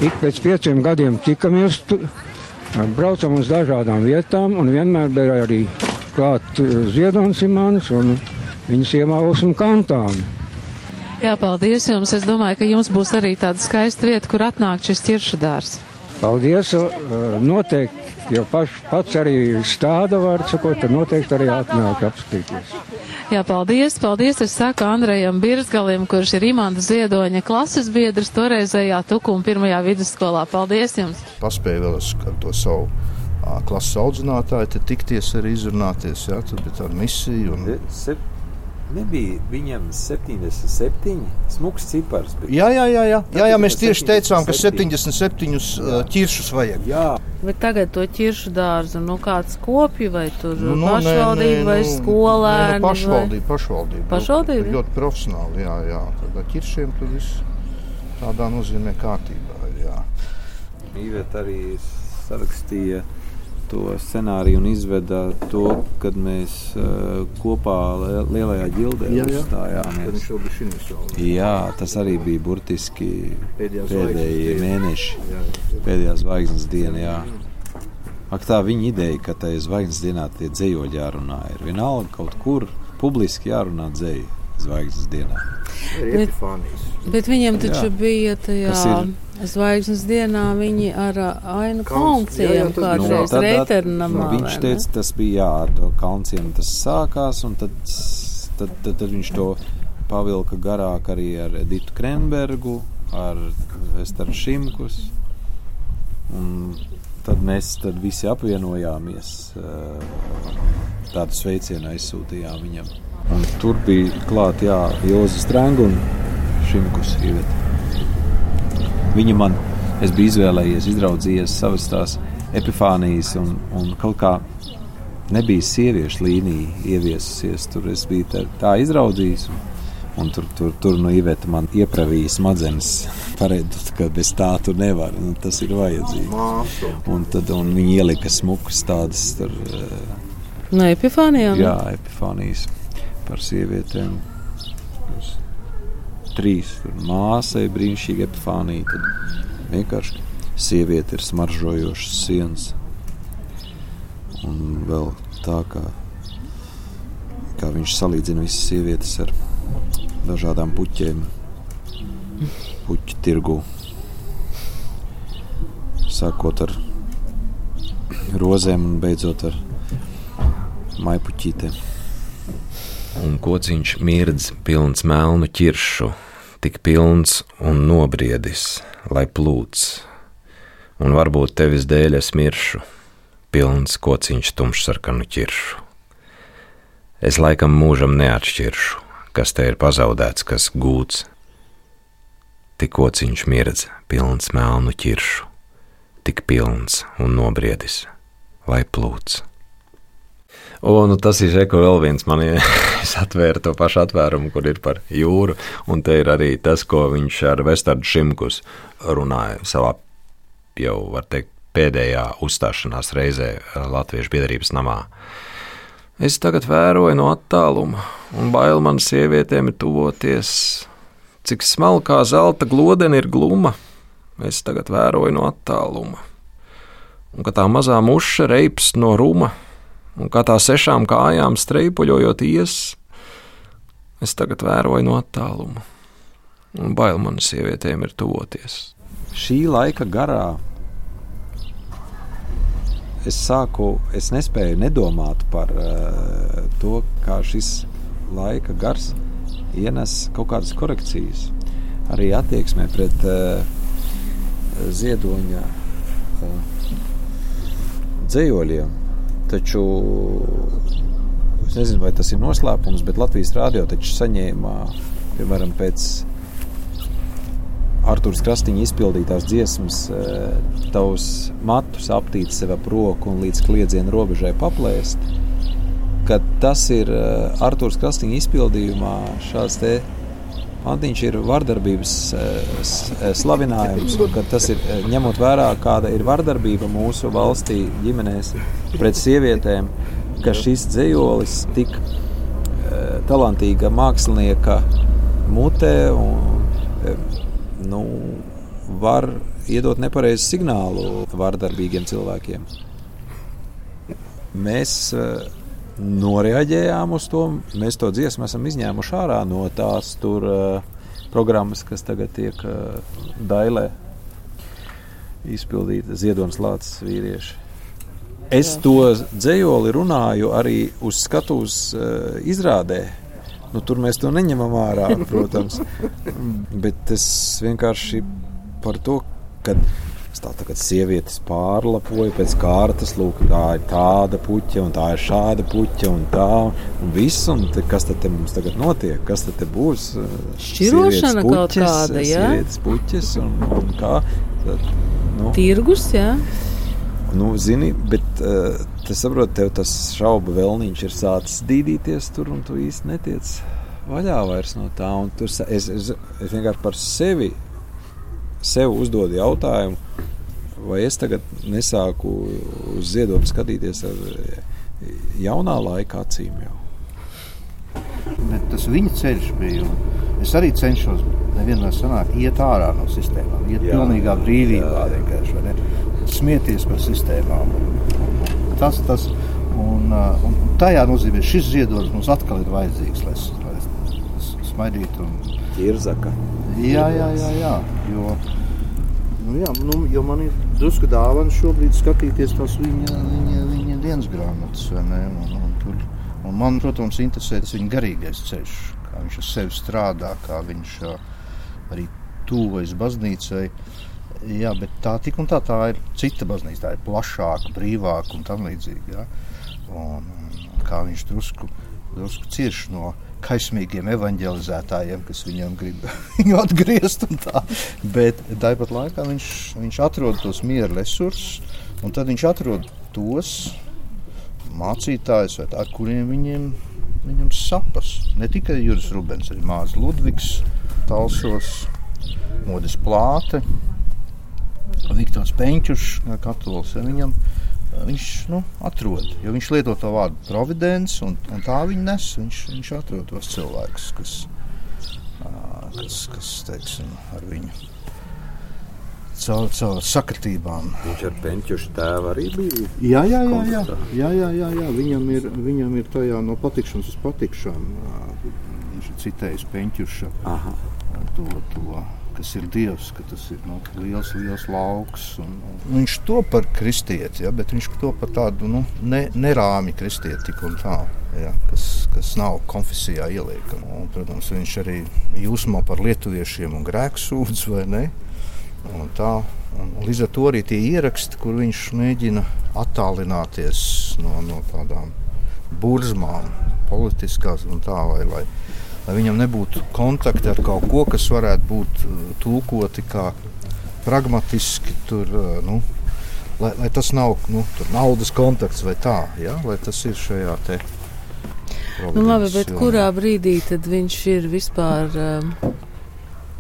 ik pēc pieciem gadiem tikamies, tu, uh, braucam uz dažādām vietām un vienmēr bija arī klāt uh, Ziedonis Imants un viņas iemāvus un kantāni. Jā, paldies jums. Es domāju, ka jums būs arī tāda skaista vieta, kur atnākt šis ķiršu dārs. Paldies! Noteikti, jo paš, pats arī stāda var sakot, tad noteikti arī atnāk apskatīties. Jā, paldies, paldies. Es saku Andrejam Birsgalim, kurš ir Imanta Ziedoņa klases biedrs toreizējā Tukuma pirmajā vidusskolā. Paldies jums! Paspēju vēl ar to savu klases audzinātāju, te tikties arī izrunāties, jā, tad bija tāda misija. Un... Nebija viņam 77, smūgs cipars. Jā, jā, jā, jā. jā, jā mēs tieši teicām, ka 77 ķiršus vajag. Jā, Bet tagad to ķiršu dārzu, nu kāds kopja vai tur nu, nu, pašvaldība nē, nē, vai nu, skolēni? Nē, nu, pašvaldība, pašvaldība. Pašvaldība? Ļoti profesionāli, jā, jā. Tad ar ķiršiem tur viss tādā nozīmē kārtībā, jā. Īvet arī sarakstīja to scenāriju un izveda to, kad mēs uh, kopā lielajā ģildē uzstājāmies. Jā, tas arī bija burtiski pēdējie mēneši, pēdējā zvaigznes diena. Jā. Ak, tā viņa ideja, ka tajā zvaigznes dienā tie dzējoļi jārunā, ir vienalga kaut kur publiski jārunā dzēju zvaigznes dienā. Bet, bet viņam taču jā. bija tajā zvaigznes dienā viņi ar ainu kalnciem kādreiz nu, reiternamā. Nu, viņš teica, tas bija jā, ar to kalnciem tas sākās, un tad, tad, tad, tad viņš to pavilka garāk arī ar Editu Krenbergu, ar Esteru Šimkus. Un tad mēs tad visi apvienojāmies, tādu sveicienu aizsūtījām viņam. Un tur bija klāta Ilza Strunke un Šimkus. Viņa man, es biju izvēlējies, izraudzījies savas tās epifānijas, un, un kaut kā nebija sieviešu līnija ieviesusies. Tur es biju tā, tā izraudzījis. Un, Un tur, tur, tur no Iveta man iepravīja smadzenes. Pareizi, ka bez tā tur nevar. Nu, tas ir vajadzīgs. Un tad un viņi ielika smukas tādas. Tur, no epifānijām? Jā, epifānijas par sievietēm. Trīs māsai brīnišķīga epifānija. Tad vienkārši sieviete ir smaržojošas sienas. Un vēl tā, kā, kā viņš salīdzina visas sievietes ar dažādām puķiem, puķu tirgu. Sākot ar rozēm un beidzot ar maipuķītēm un kociņš mirdz pilns melnu ķiršu, tik pilns un nobriedis, lai plūts, un varbūt tevis dēļ es miršu, pilns kociņš tumšsarkanu ķiršu. Es laikam mūžam neatšķiršu, kas te ir pazaudēts, kas gūts. Tik kociņš mirdz pilns melnu ķiršu, tik pilns un nobriedis, lai plūts. Un nu, tas ir Eko vēl viens man, *laughs* es atvēru to pašu atvērumu, kur ir par jūru, un te ir arī tas, ko viņš ar Vestardu Šimkus runāja savā jau, var teikt, pēdējā uzstāšanās reizē Latviešu biedrības namā. Es tagad vēroju no attāluma, un bail man sievietēm ir tuvoties, cik smalkā zelta glodene ir gluma. Es tagad vēroju no attāluma, un ka tā mazā muša reips no ruma un kā tā sešām kājām streipuļojot ies, es tagad vēroju no attāluma, un bail man sievietēm ir tuvoties. Šī laika garā es sāku, es nespēju nedomāt par uh, to, kā šis laika gars ienes kaut kādas korekcijas. Arī attieksmē pret uh, ziedoņa uh, dzējoļiem. Taču es nezinu, vai tas ir noslēpums, bet Latvijas rādio taču saņēma, piemēram, pēc Arthurs Krastīņa izpildītās dziesmas, eh, tavs matus aptīt sev ap roku un līdz kliedzienu robežai paplēst. Tas ir eh, Arthurs Krastīņa izpildījumā šāds te Antiņš ir vardarbības eh, slavinājums, ka tas ir ņemot vērā, kāda ir vardarbība mūsu valstī, ģimenēs pret sievietēm, ka šis dzējolis tik eh, talantīga mākslinieka mutē un, eh, nu, var iedot nepareizu signālu vardarbīgiem cilvēkiem. Mēs noreaģējām uz to. Mēs to dziesmu esam izņēmuši ārā no tās tur, uh, programmas, kas tagad tiek uh, dailē izpildīta Ziedonis Lācis vīrieši. Es to dzējoli runāju arī uz skatuves uh, izrādē. Nu, tur mēs to neņemam ārā, protams. *laughs* Bet es vienkārši par to, ka Tā tagad sievietes pārlapoja pēc kārtas, lūk, tā ir tāda puķa, un tā ir šāda puķa, un tā, un viss, un te, kas tad te mums tagad notiek, kas tad te būs? Šķirošana puķes, kaut kāda, jā? Sievietes puķes, un, un kā? Tad, nu. Tirgus, jā? Nu, zini, bet uh, es saprotu, tev tas šaubu vēlniņš ir sācis dīdīties tur, un tu īsti netiec vaļā vairs no tā. Un tur es, es, es vienkārši par sevi sev uzdodu jautājumu, vai es tagad nesāku uz ziedojumu skatīties ar jaunā laika acīm. Jau. Bet tas viņa ceļš bija. Es arī cenšos nevienmēr sanākt, iet ārā no sistēmām, iet jā, pilnīgā brīvībā, vienkārši smieties par sistēmām. Tas, tas, un, un tajā nozīmē, šis ziedojums mums atkal ir vajadzīgs, lai, lai smaidītu. Un... Irzaka. Jā, jā, jā, jā. Jo, nu, jā, nu, jo man ir drusku dāvana šobrīd skatīties tās viņa, viņa, viņa dienas grāmatas. Un, un, tur, un man, protams, interesē tas viņa garīgais ceļš, kā viņš ar sevi strādā, kā viņš arī tuvojas baznīcai. Jā, bet tā tik un tā, tā ir cita baznīca, tā ir plašāka, brīvāka un tam līdzīga. Ja? Un, un kā viņš drusku, drusku cieš no viņa kaismīgiem evanģelizētājiem, kas viņam grib *laughs* viņu atgriezt. Tā. Bet tāpat laikā viņš, viņš atrod tos miera resursus, un tad viņš atrod tos mācītājus, ar kuriem viņiem, viņam sapas. Ne tikai Juris Rubens, arī Mārcis Ludvigs, Talsos, Modis Plāte, Viktors Peņķušs, katolis. Viņam, viņš nu, atrod. Jo viņš lieto to vārdu providence, un, un tā viņa nes. Viņš, viņš atrod tos cilvēkus, kas, kas, kas teiksim, ar viņu caur, caur sakritībām. Viņš ar Penčušu tēvu arī bija. Jā, jā, jā, jā, jā, jā, jā, jā. Viņam, ir, viņam ir tajā no patikšanas uz patikšanu. Viņš ir citējis Penčuša to. to kas ir Dievs, ka tas ir nu, liels, liels lauks. Un, un viņš to par kristieti, ja, bet viņš to par tādu nu, ne, nerāmi kristieti tik un tā. Ja, kas, kas nav konfesijā ieliekama. Protams, viņš arī jūsmā par lietuviešiem un grēku sūdz vai ne. Un tā, un līdz ar to arī tie ieraksti, kur viņš mēģina attālināties no, no tādām burzmām, politiskās un tā, lai, lai lai viņam nebūtu kontakti ar kaut ko, kas varētu būt uh, tulkoti kā pragmatiski. Tur, uh, nu, lai, lai tas nav nu, naudas kontakts vai tā, ja? lai tas ir šajā te. Nu, labi, bet jomā. kurā brīdī tad viņš ir vispār um,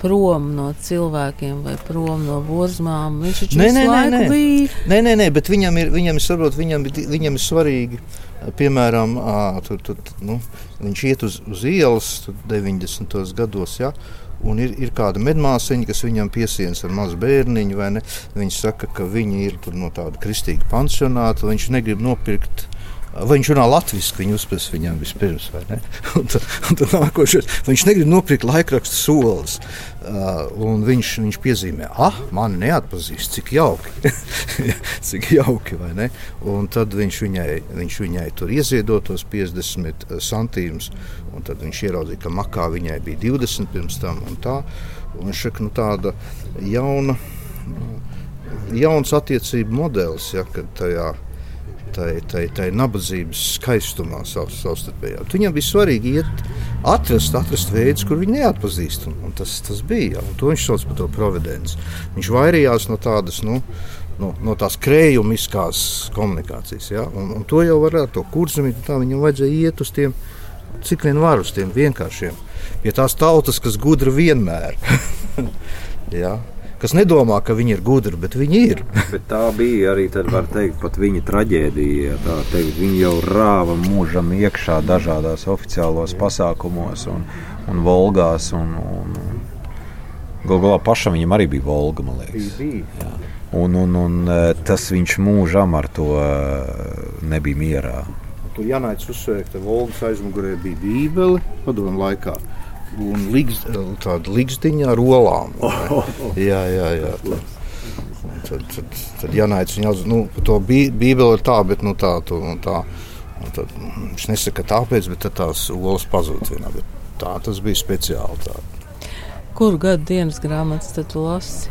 prom no cilvēkiem vai prom no burzmām? Viņš taču nē, nē, nē, nē. bija. Nē, nē, nē, bet viņam ir, viņam ir, saprot, viņam, viņam ir svarīgi Piemēram, tur, tur, nu, viņš iet uz, uz ielas 90. gados. Ja? Un ir, ir kāda medmāsiņa, kas viņam piesienas ar mazu bērniņu. Viņa saka, ka viņi ir no tāda kristīga pansionāta. Viņš negrib nopirkt Vai viņš runā latviešu, viņa uzspēs viņam vispirms, vai ne? *laughs* Un tad, un tad nākošais, viņš negrib nopirkt laikrakstu solis. Uh, un viņš, viņš piezīmē, ah, mani neatpazīst, cik jauki. *laughs* cik jauki, vai ne? Un tad viņš viņai, viņš viņai tur ieziedo tos 50 centīmus, un tad viņš ieraudzīja, ka makā viņai bija 20 pirms tam un tā. Un viņš saka, nu tāda jauna, jauns attiecību modelis, ja, kad tajā tai, tai, tai nabadzības skaistumā savstarpējā. Viņam bija svarīgi iet, atrast, atrast veidus, kur viņi neatpazīst. Un, un tas, tas bija. Un to viņš sauc par to providenci. Viņš vairījās no tādas. Nu, no, no tās krējumiskās komunikācijas. Ja? Un, un to jau varētu, to kurzemīt, tā viņam vajadzēja iet uz tiem, cik vien var uz tiem vienkāršiem. Pie tās tautas, kas gudra vienmēr. *laughs* ja? Kas nedomā, ka viņi ir gudri, bet viņi ir. bet tā bija arī teikt, viņa traģēdija. Teikt, viņi jau rāva mūžam iekšā dažādās oficiālos pasākumos un, un volgās. Un, un, Galu galā pašam viņam arī bija volga. Un, un, un e, tas viņš mūžam ar to e, nebija mierā. Tur Janāts uzsvēra, ka Volgas aizmugurē bija Bībele padomu laikā un ligs, tāda ligzdiņa ar olām. *laughs* Jā, jā, jā. Tad, tad, tad Janāts viņa atzina, nu, to bībeli ir tā, bet nu, tā, tu, un tā. Un tad, viņš nesaka tāpēc, bet tās olas pazūd vienā. Tā tas bija speciāli. Tā. Kuru gadu dienas grāmatas tad tu lasi?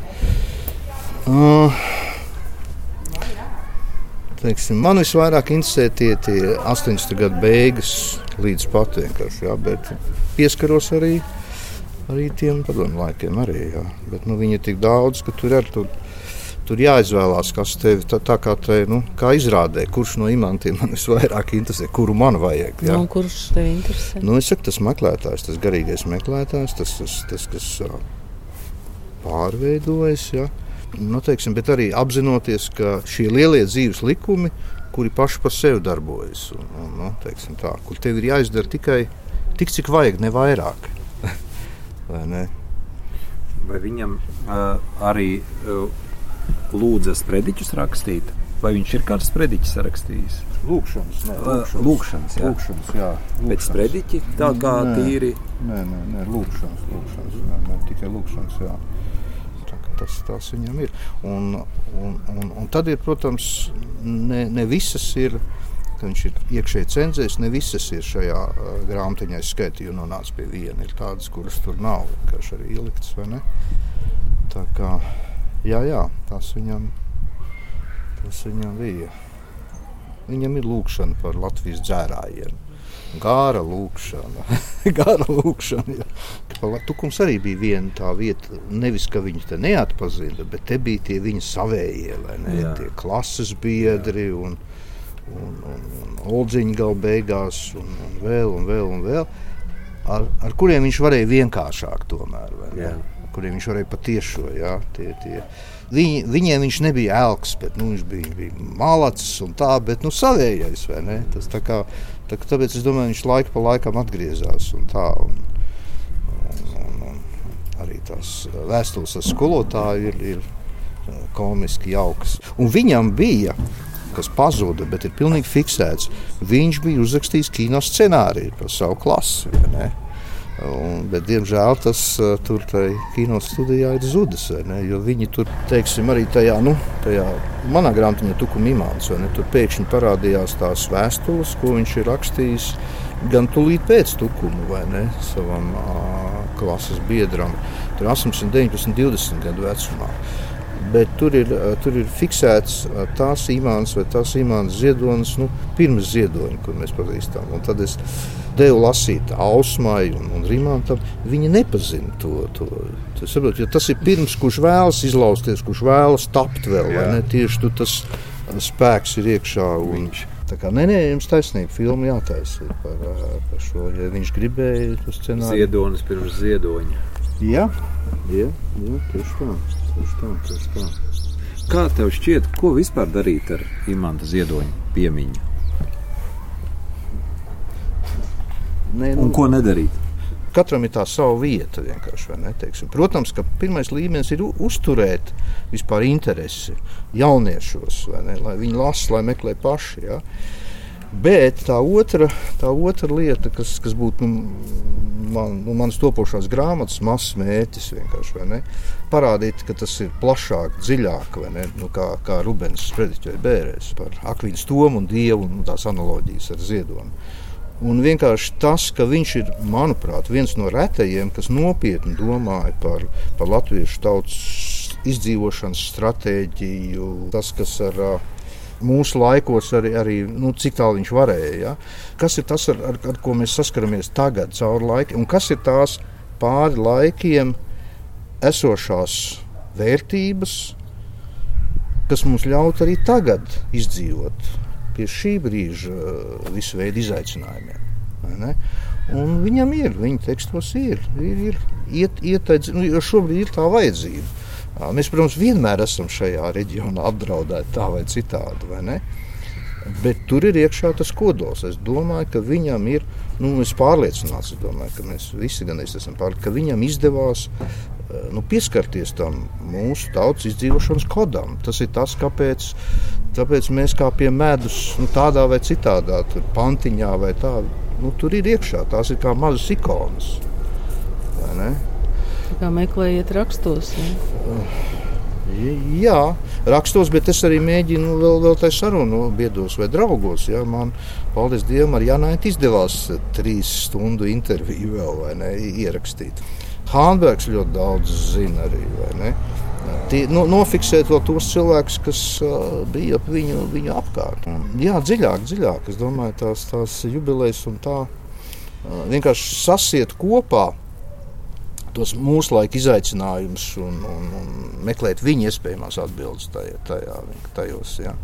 Uh, teiksim, man visvairāk interesē tie, tie 80. gadu beigas līdz pat vienkārši. Jā, bet pieskaros arī, arī tiem padomu laikiem. Arī, jā. bet nu, viņi ir tik daudz, ka tur ir tur Tur jāizvēlās, kas tev tā, tā kā, te, nu, kā izrādē, kurš no imantiem man visvairāk interesē, kuru man vajag. Ja? Nu, kurš tev interesē? Nu, es saku, tas meklētājs, tas garīgais meklētājs, tas, tas, tas kas pārveidojas. Ja? Nu, teiksim, bet arī apzinoties, ka šie lielie dzīves likumi, kuri paši par sevi darbojas, un, un, nu, tā, kur tev ir jāizdara tikai tik, cik vajag, ne vairāk. *laughs* Vai, ne? Vai viņam uh, arī uh, lūdzas prediķus rakstīt? Vai viņš ir kāds prediķis rakstījis? Lūkšanas, nē, lūkšanas, lūkšanas, jā. lūkšanas, jā. Lūkšanas. Pēc prediķi tā kā nē, tīri? Nē, nē, nē lūkšanas, lūkšanas, nē, nē, tikai lūkšanas, jā. Tas, tas viņam ir. Un, un, un, un tad ir, protams, ne, ne visas ir viņš ir iekšēji cenzējis. Ne visas ir šajā uh, grāmatiņā skaitīju nonācis pie viena. Ir tādas, kuras tur nav vienkārši arī ieliktas. Tā kā jā, jā, tas viņam, tas viņam bija. Viņam ir lūkšana par Latvijas dzērājiem. Gāra lūkšana. *laughs* Gāra lūkšana ja. Tukums arī bija viena tā vieta, nevis ka viņi te neatpazina, bet te bija tie viņa savējie, ne, tie klases biedri. Jā. Un, un, un, un Oldziņa gala beigās, un, un vēl, un vēl, un vēl ar, ar kuriem viņš varēja vienkāršāk tomēr, kuriem viņš varēja patiešo. Jā, tie, tie. Viņi, viņiem viņš nebija elks, bet nu, viņš bija, bija malacis un tā, bet nu, savējais. Tas, tā kā, tā, tāpēc es domāju, viņš laika pa laikam atgriezās un tā. Un, un, un, un arī tās vēstules ar skolotāju ir, ir komiski jaukas. Un viņam bija kas pazuda, bet ir pilnīgi fiksēts. Viņš bija uzrakstījis kino scenāriju par savu klasi. Un, bet, diemžēl tas uh, tur kino studijā ir zudis. Viņi tur, teiksim, arī tajā, nu, tajā manā grāmatā, Tukuma imants, tur pēkšņi parādījās tās vēstules, ko viņš ir rakstījis gan tūlīt pēc tukuma, vai ne, savam uh, klases biedram. Tur 18, 19, 20 gadu vecumā bet tur ir, eh, tur ir fiksēts eh, tās imants vai tās imants ziedonis nu, pirms ziedoņa, kur mēs pazīstam. Un tad es devu lasīt Ausmai un, un Rimantam. Viņi nepazina to. to. Saprot, tas ir pirms, kurš vēlas izlausties, kurš vēlas tapt vēl. Tieši tu, tas spēks ir iekšā. Un, viņš. Tā kā nē, nē, jums taisnība, filma jātaisa par, par šo. Ja viņš gribēja to scenāriju. Ziedonis pirms ziedoņa. Jā, jā, jā tieši tā. Tieši tā, tieši tā. Kā tev šķiet, ko vispār darīt ar imanta ziedoņa piemiņu? Ne, nu, Un ko nedarīt? Katram ir tā sava vieta. Protams, ka pirmais līmenis ir uzturēt vispār interesi jauniešos, ne, lai viņi lasa, lai meklē paši. Ja. Bet tā otra, tā otra lieta, kas, kas būtu nu, man, nu, manas topošās grāmatas mazs mērķis, vienkārši parādīt, ka tas ir plašāk, dziļāk, nu, kā, kā Rubens sprediķoja bērēs par akvīnu tomu un dievu un tās analoģijas ar ziedojumu. Un vienkārši tas, ka viņš ir, manuprāt, viens no retajiem, kas nopietni domāja par, par latviešu tautas izdzīvošanas stratēģiju, tas, kas ar mūsu laikos arī, arī nu, cik tālu viņš varēja. Ja? Kas ir tas, ar, ar, ar ko mēs saskaramies tagad, cauri laikiem, un kas ir tās pāri laikiem esošās vērtības, kas mums ļaut arī tagad izdzīvot pie šī brīža uh, visu veidu izaicinājumiem. Un viņam ir, viņa tekstos ir, ir, ir iet, ieteic, nu, jo šobrīd ir tā vajadzība. Mēs, protams, vienmēr esam šajā reģionā apdraudēti tā vai citādi. Vai Bet tur ir iekšā tas kodols. Es domāju, ka viņam ir, nu, es pārliecināts, es domāju, ka mēs visi gan esam pārliecināti, ka viņam izdevās nu, pieskarties tam mūsu tautas izdzīvošanas kodam. Tas ir tas, kāpēc tāpēc mēs kā pie medus, nu, tādā vai citādā, tur pantiņā vai tā, nu, tur ir iekšā. Tās ir kā mazas ikonas. Kā meklējiet rakstos? Ja? Jā, rakstos, bet es arī mēģinu vēl, vēl tādā sarunu biedos vai draugos. Ja? Man, paldies Dievam, ar Janaitu izdevās trīs stundu interviju vēl ne, ierakstīt. Hānbergs ļoti daudz zina arī. Tie, no, nofiksēt vēl tos cilvēkus, kas uh, bija ap viņu, viņu apkārt. Jā, dziļāk, dziļāk. Es domāju, tās, tās jubilejas un tā uh, vienkārši sasiet kopā tos mūsu laika izaicinājumus un, un, un meklēt viņa iespējamās atbildes tajā, tajā, tajos. Ja.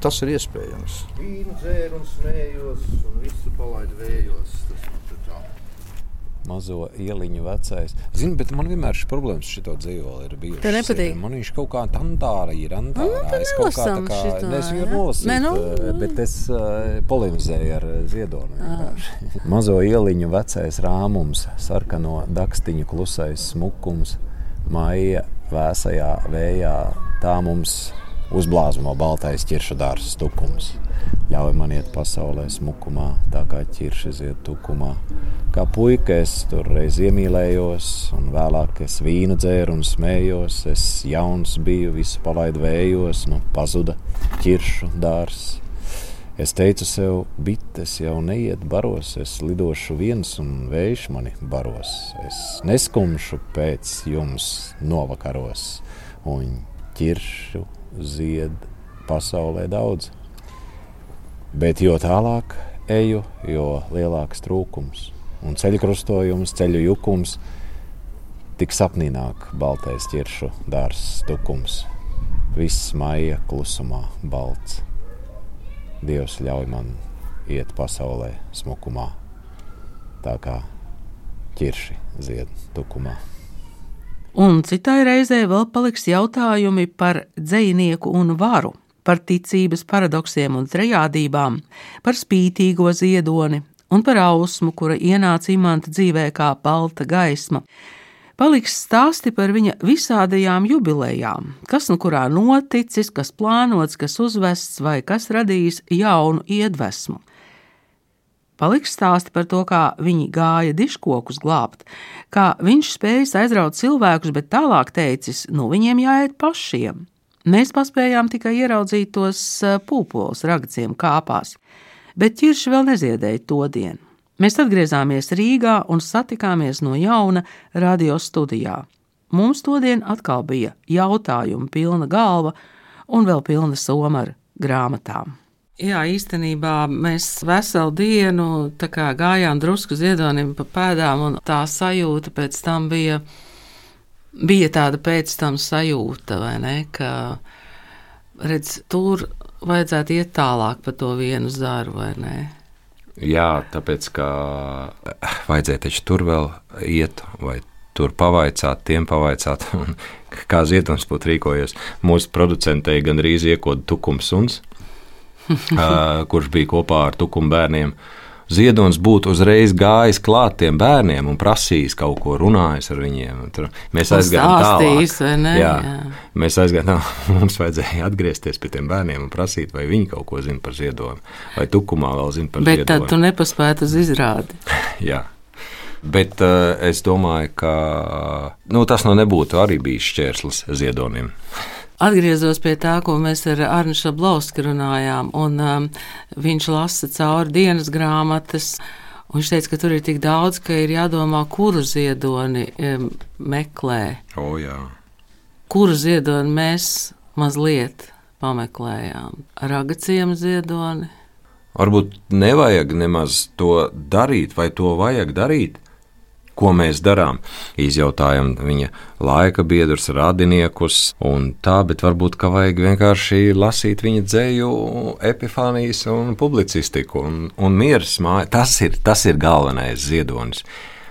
Tas ir iespējams. Vīnu dzēru un smējos, un visu palaidu vējos. Tas, mazo ieliņu vecais. Zini, bet man vienmēr šis problēmas šito dzīvoli ir bijis. Tev nepatīk? Man viņš kaut kā tantārā ir antārā. Nu, es kaut kā tā kā, šito, es viņu nolasīju, Nē, nu, eh, bet es uh, polemizēju ar Ziedonu. *laughs* mazo ieliņu vecais rāmums, sarkano dakstiņu klusais smukums, maija vēsajā vējā, tā mums uzblāzmo baltais ķiršu dārza stukums. Ļauj man iet pasaulē smukumā, tā kā ķiršas iet tukumā. Kā puika es tur reiz iemīlējos, un vēlāk es vīnu dzēru un smējos. Es jauns biju, visu palaidu vējos, nu pazuda ķiršu dārs. Es teicu sev, bites jau neiet baros, es lidošu viens un vējš mani baros. Es neskumšu pēc jums novakaros, un ķiršu zied pasaulē daudz. Bet jo tālāk eju, jo lielāks trūkums un ceļu krustojums, ceļu jukums, tik sapnīnāk baltais ķiršu dārzs tukums. Viss maija klusumā balts. Dievs ļauj man iet pasaulē smukumā, tā kā ķirši zied tukumā. Un citai reizē vēl paliks jautājumi par dzinieku un varu, par ticības paradoksiem un trejādībām, par spītīgo ziedoni un par ausmu, kura ienāca imanta dzīvē kā balta gaisma. Paliks stāsti par viņa visādajām jubilejām, kas nu kurā noticis, kas plānots, kas uzvests vai kas radījis jaunu iedvesmu. Paliks stāsti par to, kā viņi gāja diškokus glābt, kā viņš spēja aizraut cilvēkus, bet tālāk teicis, nu viņiem jāiet pašiem. Mēs paspējām tikai ieraudzīt tos eh, pūpoles ragaciem kāpās, bet ķirši vēl neziedēja to dienu. Mēs atgriezāmies Rīgā un satikāmies no jauna radio studijā. Mums todien atkal bija jautājumu pilna galva un vēl pilna soma ar grāmatām. Jā, īstenībā mēs veselu dienu gājām drusku ziedonim pa pēdām, un tā sajūta pēc tam bija, bija tāda pēc tam sajūta, vai ne, ka, redz, tur vajadzētu iet tālāk pa to vienu zaru, vai ne? Jā, tāpēc, ka vajadzēja taču tur vēl iet, vai tur pavaicāt, tiem pavaicāt, *laughs* kā ziedonis būtu rīkojies. Mūsu producentei gandrīz iekoda tukums suns *laughs* kurš bija kopā ar tukumu bērniem. Ziedonis būtu uzreiz gājis klāt tiem bērniem un prasījis kaut ko, runājis ar viņiem. Tur mēs aizgājām tālāk. Jā, jā. Mēs aizgājām, *laughs* mums vajadzēja atgriezties pie tiem bērniem un prasīt, vai viņi kaut ko zina par ziedojumu, vai tukumā vēl zina par Bet ziedojumu. Bet tad tu nepaspētu uz izrādi. *laughs* jā. Bet uh, es domāju, ka nu, tas nu nebūtu arī bijis šķērslis ziedonim. Atgriezos pie tā, ko mēs ar Arnu Šablauski runājām, un um, viņš lasa cauri dienas grāmatas. Un viņš teica, ka tur ir tik daudz, ka ir jādomā, kuru ziedoni um, meklē. O, jā. kuru ziedoni mēs mazliet pameklējām? Ragaciem ziedoni. Varbūt nevajag nemaz to darīt, vai to vajag darīt ko mēs darām. Izjautājam viņa laika biedrus, radiniekus un tā, bet varbūt ka vajag vienkārši lasīt viņa dzēju, epifānijas un publicistiku un, un miers māja. Tas ir, tas ir galvenais ziedonis.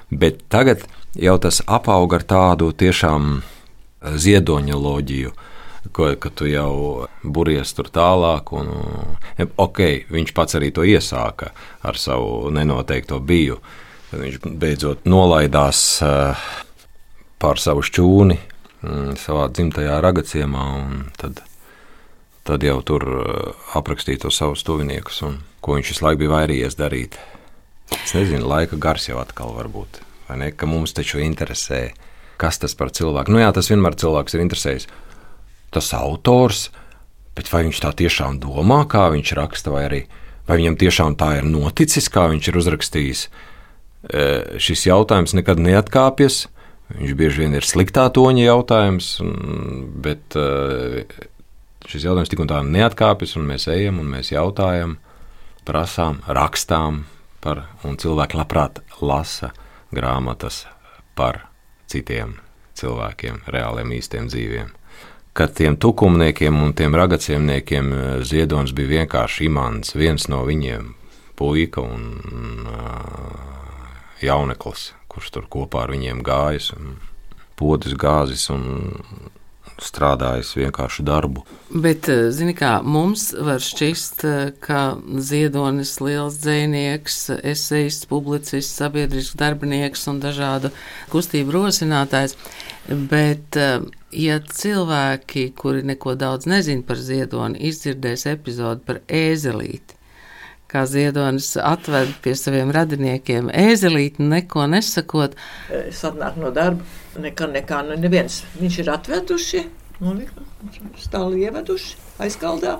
Bet tagad jau tas apaug ar tādu tiešām ziedoņa loģiju ko, ka tu jau buries tur tālāk. Un, ok, viņš pats arī to iesāka ar savu nenoteikto biju kad viņš beidzot nolaidās uh, pār savu šķūni um, savā dzimtajā ragaciemā. Tad, tad jau tur uh, aprakstīja to savus tuviniekus un ko viņš visu laiku bija vairījies darīt. Es nezinu, laika gars jau atkal var būt. Vai ne? Ka mums taču interesē, kas tas par cilvēku. Nu jā, tas vienmēr cilvēks ir interesējis. Tas autors, bet vai viņš tā tiešām domā, kā viņš raksta, vai arī vai viņam tiešām tā ir noticis, kā viņš ir uzrakstījis. Uh, šis jautājums nekad neatkāpjas. Viņš bieži vien ir sliktā toņa jautājums, bet šis jautājums tik un tā neatkāpjas, un mēs ejam un mēs jautājam, prasām, rakstām par, un cilvēki labprāt lasa grāmatas par citiem cilvēkiem, reāliem īstiem dzīviem. Kad tiem tukumniekiem un tiem ragacījumniekiem ziedonis bija vienkārši imants, viens no viņiem, puika un uh, jauneklis, kurš tur kopā ar viņiem gājis, podis gāzis un strādājis vienkāršu darbu. Bet, eh, zini, kā mums var šķist, eh, ka Ziedonis liels dzēnieks, esejists, publicists, sabiedrisks darbinieks un dažādu kustību rosinātājs, bet eh, ja cilvēki, kuri neko daudz nezin par Ziedoni, izdzirdēs epizodu par ēzelīti, kā Ziedonis atved pie saviem radiniekiem ēzelīti, neko nesakot. Es atnāku no darba Nekā, nekā, nu neviens. Viņš ir atveduši, stāli ieveduši aizkaldā.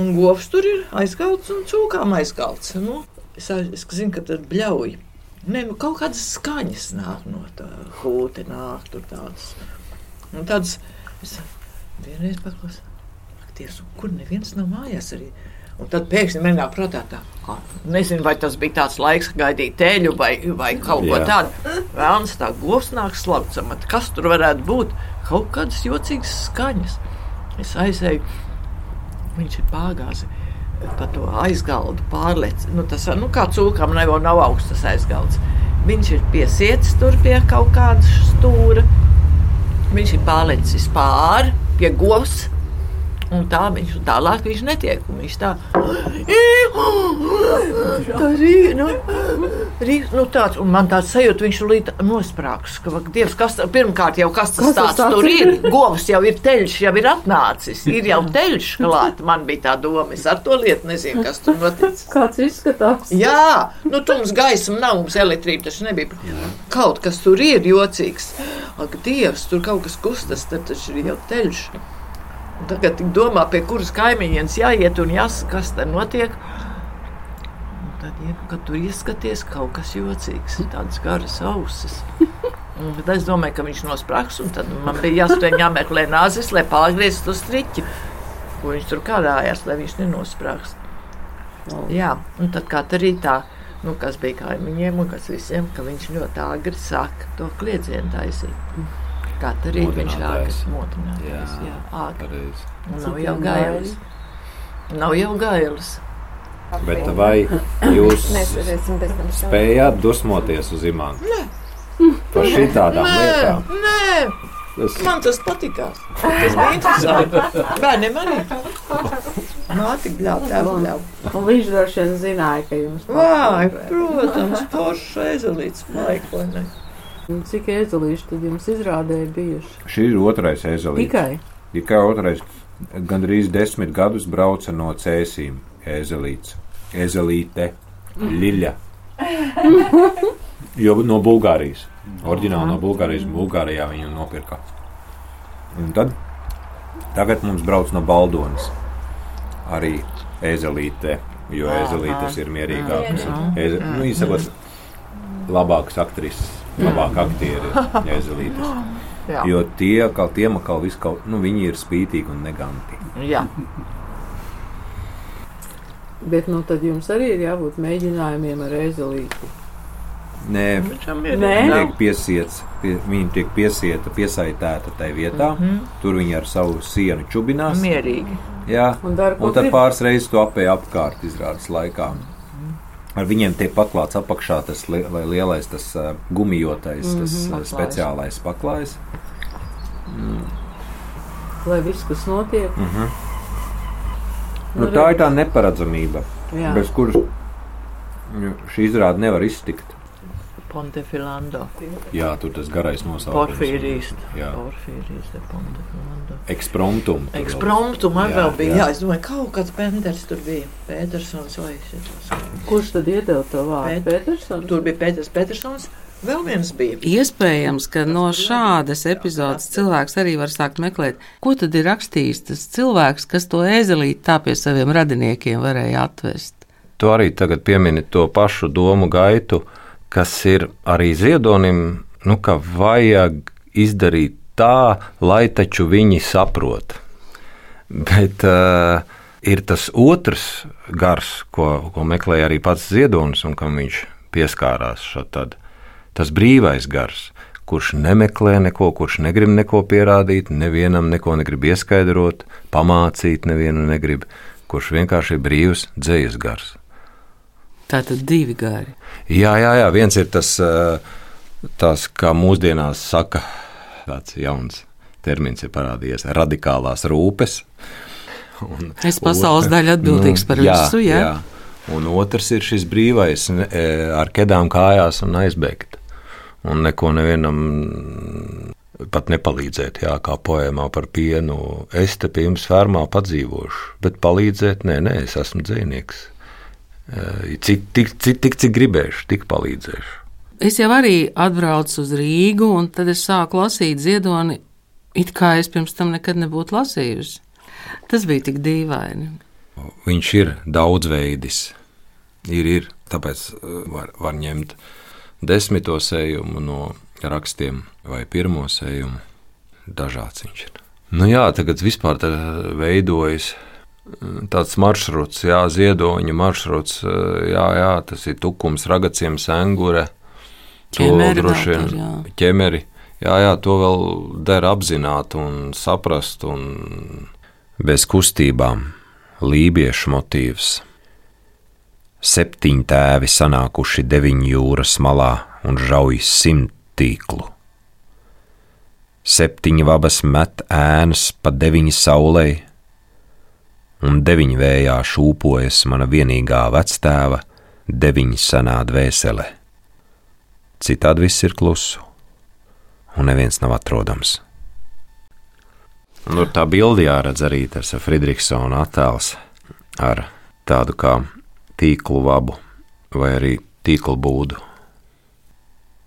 Un govs tur ir aizkalts un cūkām aizkalts. Nu, es, es zinu, ka tad bļauj. Ne, nu, kaut kādas skaņas nāk no tā hūte, nāk tur tādas. Un tādas, es vienreiz paklausīju, ak, Dievs, kur neviens nav mājās arī. Un tad pēkšņi manā prātā tā, kā, nezinu, vai tas bija tāds laiks, kad gaidīja teļu vai, vai kaut ko tādu. Vēlams, tā govs nāk slaucama. Kas tur varētu būt? Kaut kādas jocīgas skaņas. Es aizēju, viņš ir pāgāzi pa to aizgaldu pārlec. Nu, tas nu, kā cūkam nav, nav augsts aizgalds. Viņš ir piesiets tur pie kaut kāda stūra. Viņš ir pārlecis pāri pie govs Un tā viņš tālāk viņš netiek. Viņš tā tā rīk, nu, rīk, nu tāds, un man tāds sajūta, viņš līdz nosprāgs, ka, Dievs, kas, pirmkārt jau kas tas kas tāds, tāds tur ir, govs jau ir teļš, jau ir atnācis, ir jau teļš klāt, man bija tā doma, es ar to lietu nezinu, kas tur notic. Kāds izskatās? Jā, nu, tums gaisma nav, mums elektrība taču nebija. Kaut kas tur ir jocīgs. Ak, Dievs, tur kaut kas kustas, tad taču ir jau teļš. Tagad domā, pie kuras kaimiņienes jāiet un jāsaka, kas tur notiek. Un tad, ja, kad tur ieskaties, kaut kas jocīgs, tādas garas ausis. Un tad es domāju, ka viņš nosprāgs, un tad man bija jāsaka, jāmeklē nāzes, lai pārgrieztu to striķi, ko viņš tur kādājās, lai viņš nenosprāgs. Jā, un tad kā tā, nu, kas bija kaimiņiem un kas visiem, ka viņš ļoti agri sāk to kliedzienu taisīt. Katru rītu viņš ākas modinātais. Jā, jā ākas. Nav jau gailis. Nav jau gailis. Bet vai jūs spējāt dusmoties uz imantu? Nē. Par šī tādām nē, lietām? Nē. Es... Man tas patīkās. Tas bija interesanti. Bērniem arī. Māte gļāva, tēva gļāva. Un viņš droši vien zināja, ka jums Vai, protams, forša ezelīts maiklenē. Cik ezelīši tad jums izrādēja bijuši? Šī ir otrais ezelīts. Tikai? Tikai otrais. Gandrīz desmit gadus brauca no cēsīm ezelīts. Ezelīte, Liļa. jo no Bulgārijas. Oriģināli no Bulgārijas. Bulgārijā viņu nopirka. Un tad tagad mums brauc no Baldonas. Arī ezelīte, jo ezelītes ir mierīgākas. Eze, nu, izsakot, labākas aktrises labāk aktieri *laughs* jēzelītes. Jā. Jo tie, kā tiem atkal visu kaut, nu, viņi ir spītīgi un neganti. Jā. *laughs* Bet nu, tad jums arī ir jābūt mēģinājumiem ar ezelīti. Nē, Nē? tiek piesiets, pie, viņa tiek piesieta, piesaitēta tajā vietā. Mm -hmm. Tur viņa ar savu sienu čubinās. Mierīgi. Jā, un, dar, un tad pāris reizes to apēja apkārt izrādes laikā. Mm Ar viņiem tiek paklāts apakšā tas li lielais, tas gumijotais, mm -hmm, tas speciālais paklājs. Mm. Lai viss, kas notiek, mm -hmm. nu, tā ir tā neparedzamība, Jā. bez kuras šī izrāde nevar iztikt. Pontefilando. Jā, tur tas garais nosaukums. Porfīrijas. Jā, Porfīrijas de Pontefilando. Ekspromptum. Ekspromptum man vēl bija, jā. jā, es domāju, kaut kāds Penders tur bija. Petersons vai šitos. Kurš tad iedeva to vārdu? Pet Petersons? Tur bija Peters Petersons. Vēl viens bija. Iespējams, ka no šādas epizodes cilvēks arī var sākt meklēt, ko tad ir rakstījis tas cilvēks, kas to ezelīti tā pie saviem radiniekiem varēja atvest. Tu arī tagad piemini to pašu domu gaitu kas ir arī ziedonim, nu, ka vajag izdarīt tā, lai taču viņi saprot. Bet uh, ir tas otrs gars, ko, ko meklēja arī pats ziedonis un kam viņš pieskārās. Tad, tas brīvais gars, kurš nemeklē neko, kurš negrib neko pierādīt, nevienam neko negrib ieskaidrot, pamācīt, nevienu negrib, kurš vienkārši ir brīvs dzējas gars. Tā tad divi gari. Jā, jā, jā, viens ir tas, tas kā mūsdienās saka, tāds jauns termins ir parādījies - radikālās rūpes. Un, es pasaules daļu atbildīgs nu, par jā, visu, jā. jā. Un otrs ir šis brīvais, ar kedām kājās un aizbēgt un neko nevienam pat nepalīdzēt, jā, kā poēmā par pienu. Es te pie jums fermā padzīvošu, bet palīdzēt, nē, nē, es esmu dzinieks. Cik, tik, cik, tik, cik gribēšu, tik palīdzēšu. Es jau arī atbraucu uz Rīgu, un tad es sāku lasīt ziedoni, it kā es pirms tam nekad nebūtu lasījusi. Tas bija tik dīvaini. Viņš ir daudzveidis. Ir, ir, tāpēc var, var ņemt desmito sējumu no rakstiem vai pirmo sējumu. Dažāds viņš ir. Nu jā, tagad vispār tā veidojas tāds maršruts, jā, ziedoņa maršruts, jā, jā, tas ir tukums, ragaciem, sengure, ķemeri, droši vien, jā. ķemeri. Jā, jā, to vēl der apzināt un saprast, un bez kustībām lībiešu motīvs. Septiņi tēvi sanākuši deviņu jūras malā un žauj simt tīklu. Septiņi vabas met ēnas pa deviņi saulē, un deviņi vējā šūpojas mana vienīgā vectēva, deviņi senā dvēsele. Citādi viss ir klusu, un neviens nav atrodams. Nu, tā bilde jāredz arī tas Friedrichsona attēls ar tādu kā tīklu vabu vai arī tīklu būdu.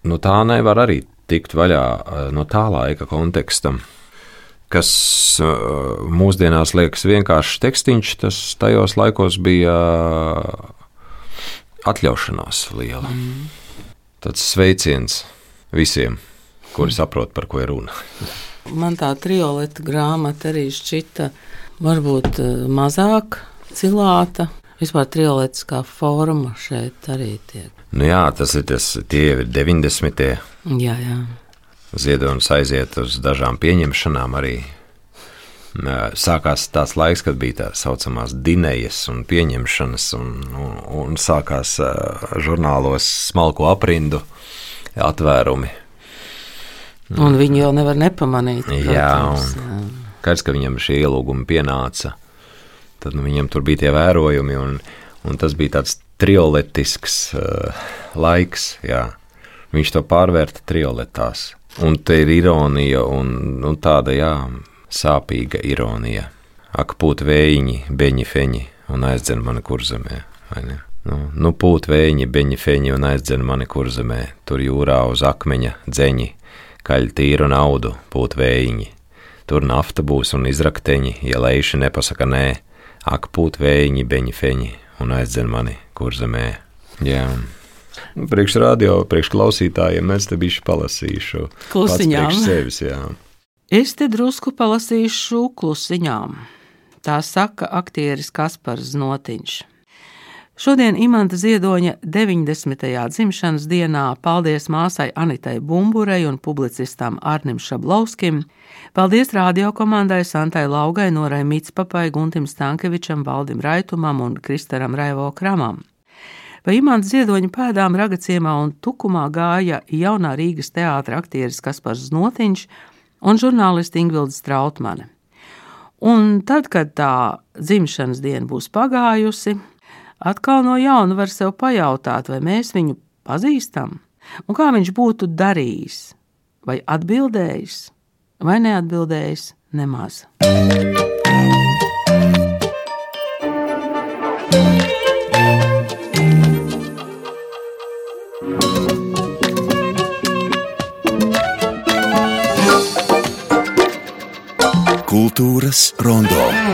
Nu, tā nevar arī tikt vaļā eh, no tā laika konteksta, kas mūsdienās liekas vienkāršs tekstīns, tas tajos laikos bija atļaušanās liela. Mm. Tāds sveiciens visiem, kuri mm. saprot, par ko ir runa. *laughs* Man tā trioleta grāmata arī šķita varbūt mazāk cilāta, Vispār trioletiskā forma šeit arī tiek. Nu jā, tas ir tas, tie ir 90. Jā, jā. Ziedonis aiziet uz dažām pieņemšanām arī. Sākās tāds laiks, kad bija tā saucamās dinējas un pieņemšanas, un, un, un sākās žurnālos smalku aprindu atvērumi. Un viņi jau nevar nepamanīt. Protams, jā, un kāds, ka viņam šie ielūgumi pienāca Tad nu, viņam tur bija tie vērojumi, un, un tas bija tāds trioletisks uh, laiks. Jā. Viņš to pārvērta trioletās. Un te ir ironija, un, un tāda jā, sāpīga ironija. Ak, pūt vējiņi, beņi feņi un aizdzen mani kurzemē. Nu, nu pūt vējiņi, beņi feņi un aizdzen mani kurzemē. Tur jūrā uz akmeņa dzeņi, kaļ tīru naudu, pūt vējiņi. Tur nafta būs un izrakteņi, ja leiši nepasaka nē ak, pūt vējiņi, beņi feņi un aizdzen mani kurzemē. Jā. Nu, priekš radio, priekš klausītājiem mēs te bišķi palasīšu. Klusiņām. Sevis, jā. es te drusku palasīšu klusiņām. Tā saka aktieris Kaspars Znotiņš. Šodien Imants Ziedoņa 90. dzimšanas dienā paldies māsai Anitai Bumburei un publicistam Arnim Šablauskim, paldies radio komandai Santai Laugai, Norai Mitspapai, Guntim Stankevičam, Valdim Raitumam un Kristaram Raivo Kramam. Pa Imants Ziedoņa pēdām Ragaciemā un Tukumā gāja jaunā Rīgas teātra aktieris Kaspars Znotiņš un žurnālisti Ingvilds Strautmane. Un tad, kad tā dzimšanas diena būs pagājusi, atkal no jauna var sev pajautāt, vai mēs viņu pazīstam, un kā viņš būtu darījis, vai atbildējis, vai neatbildējis nemaz. Kultūras rondo.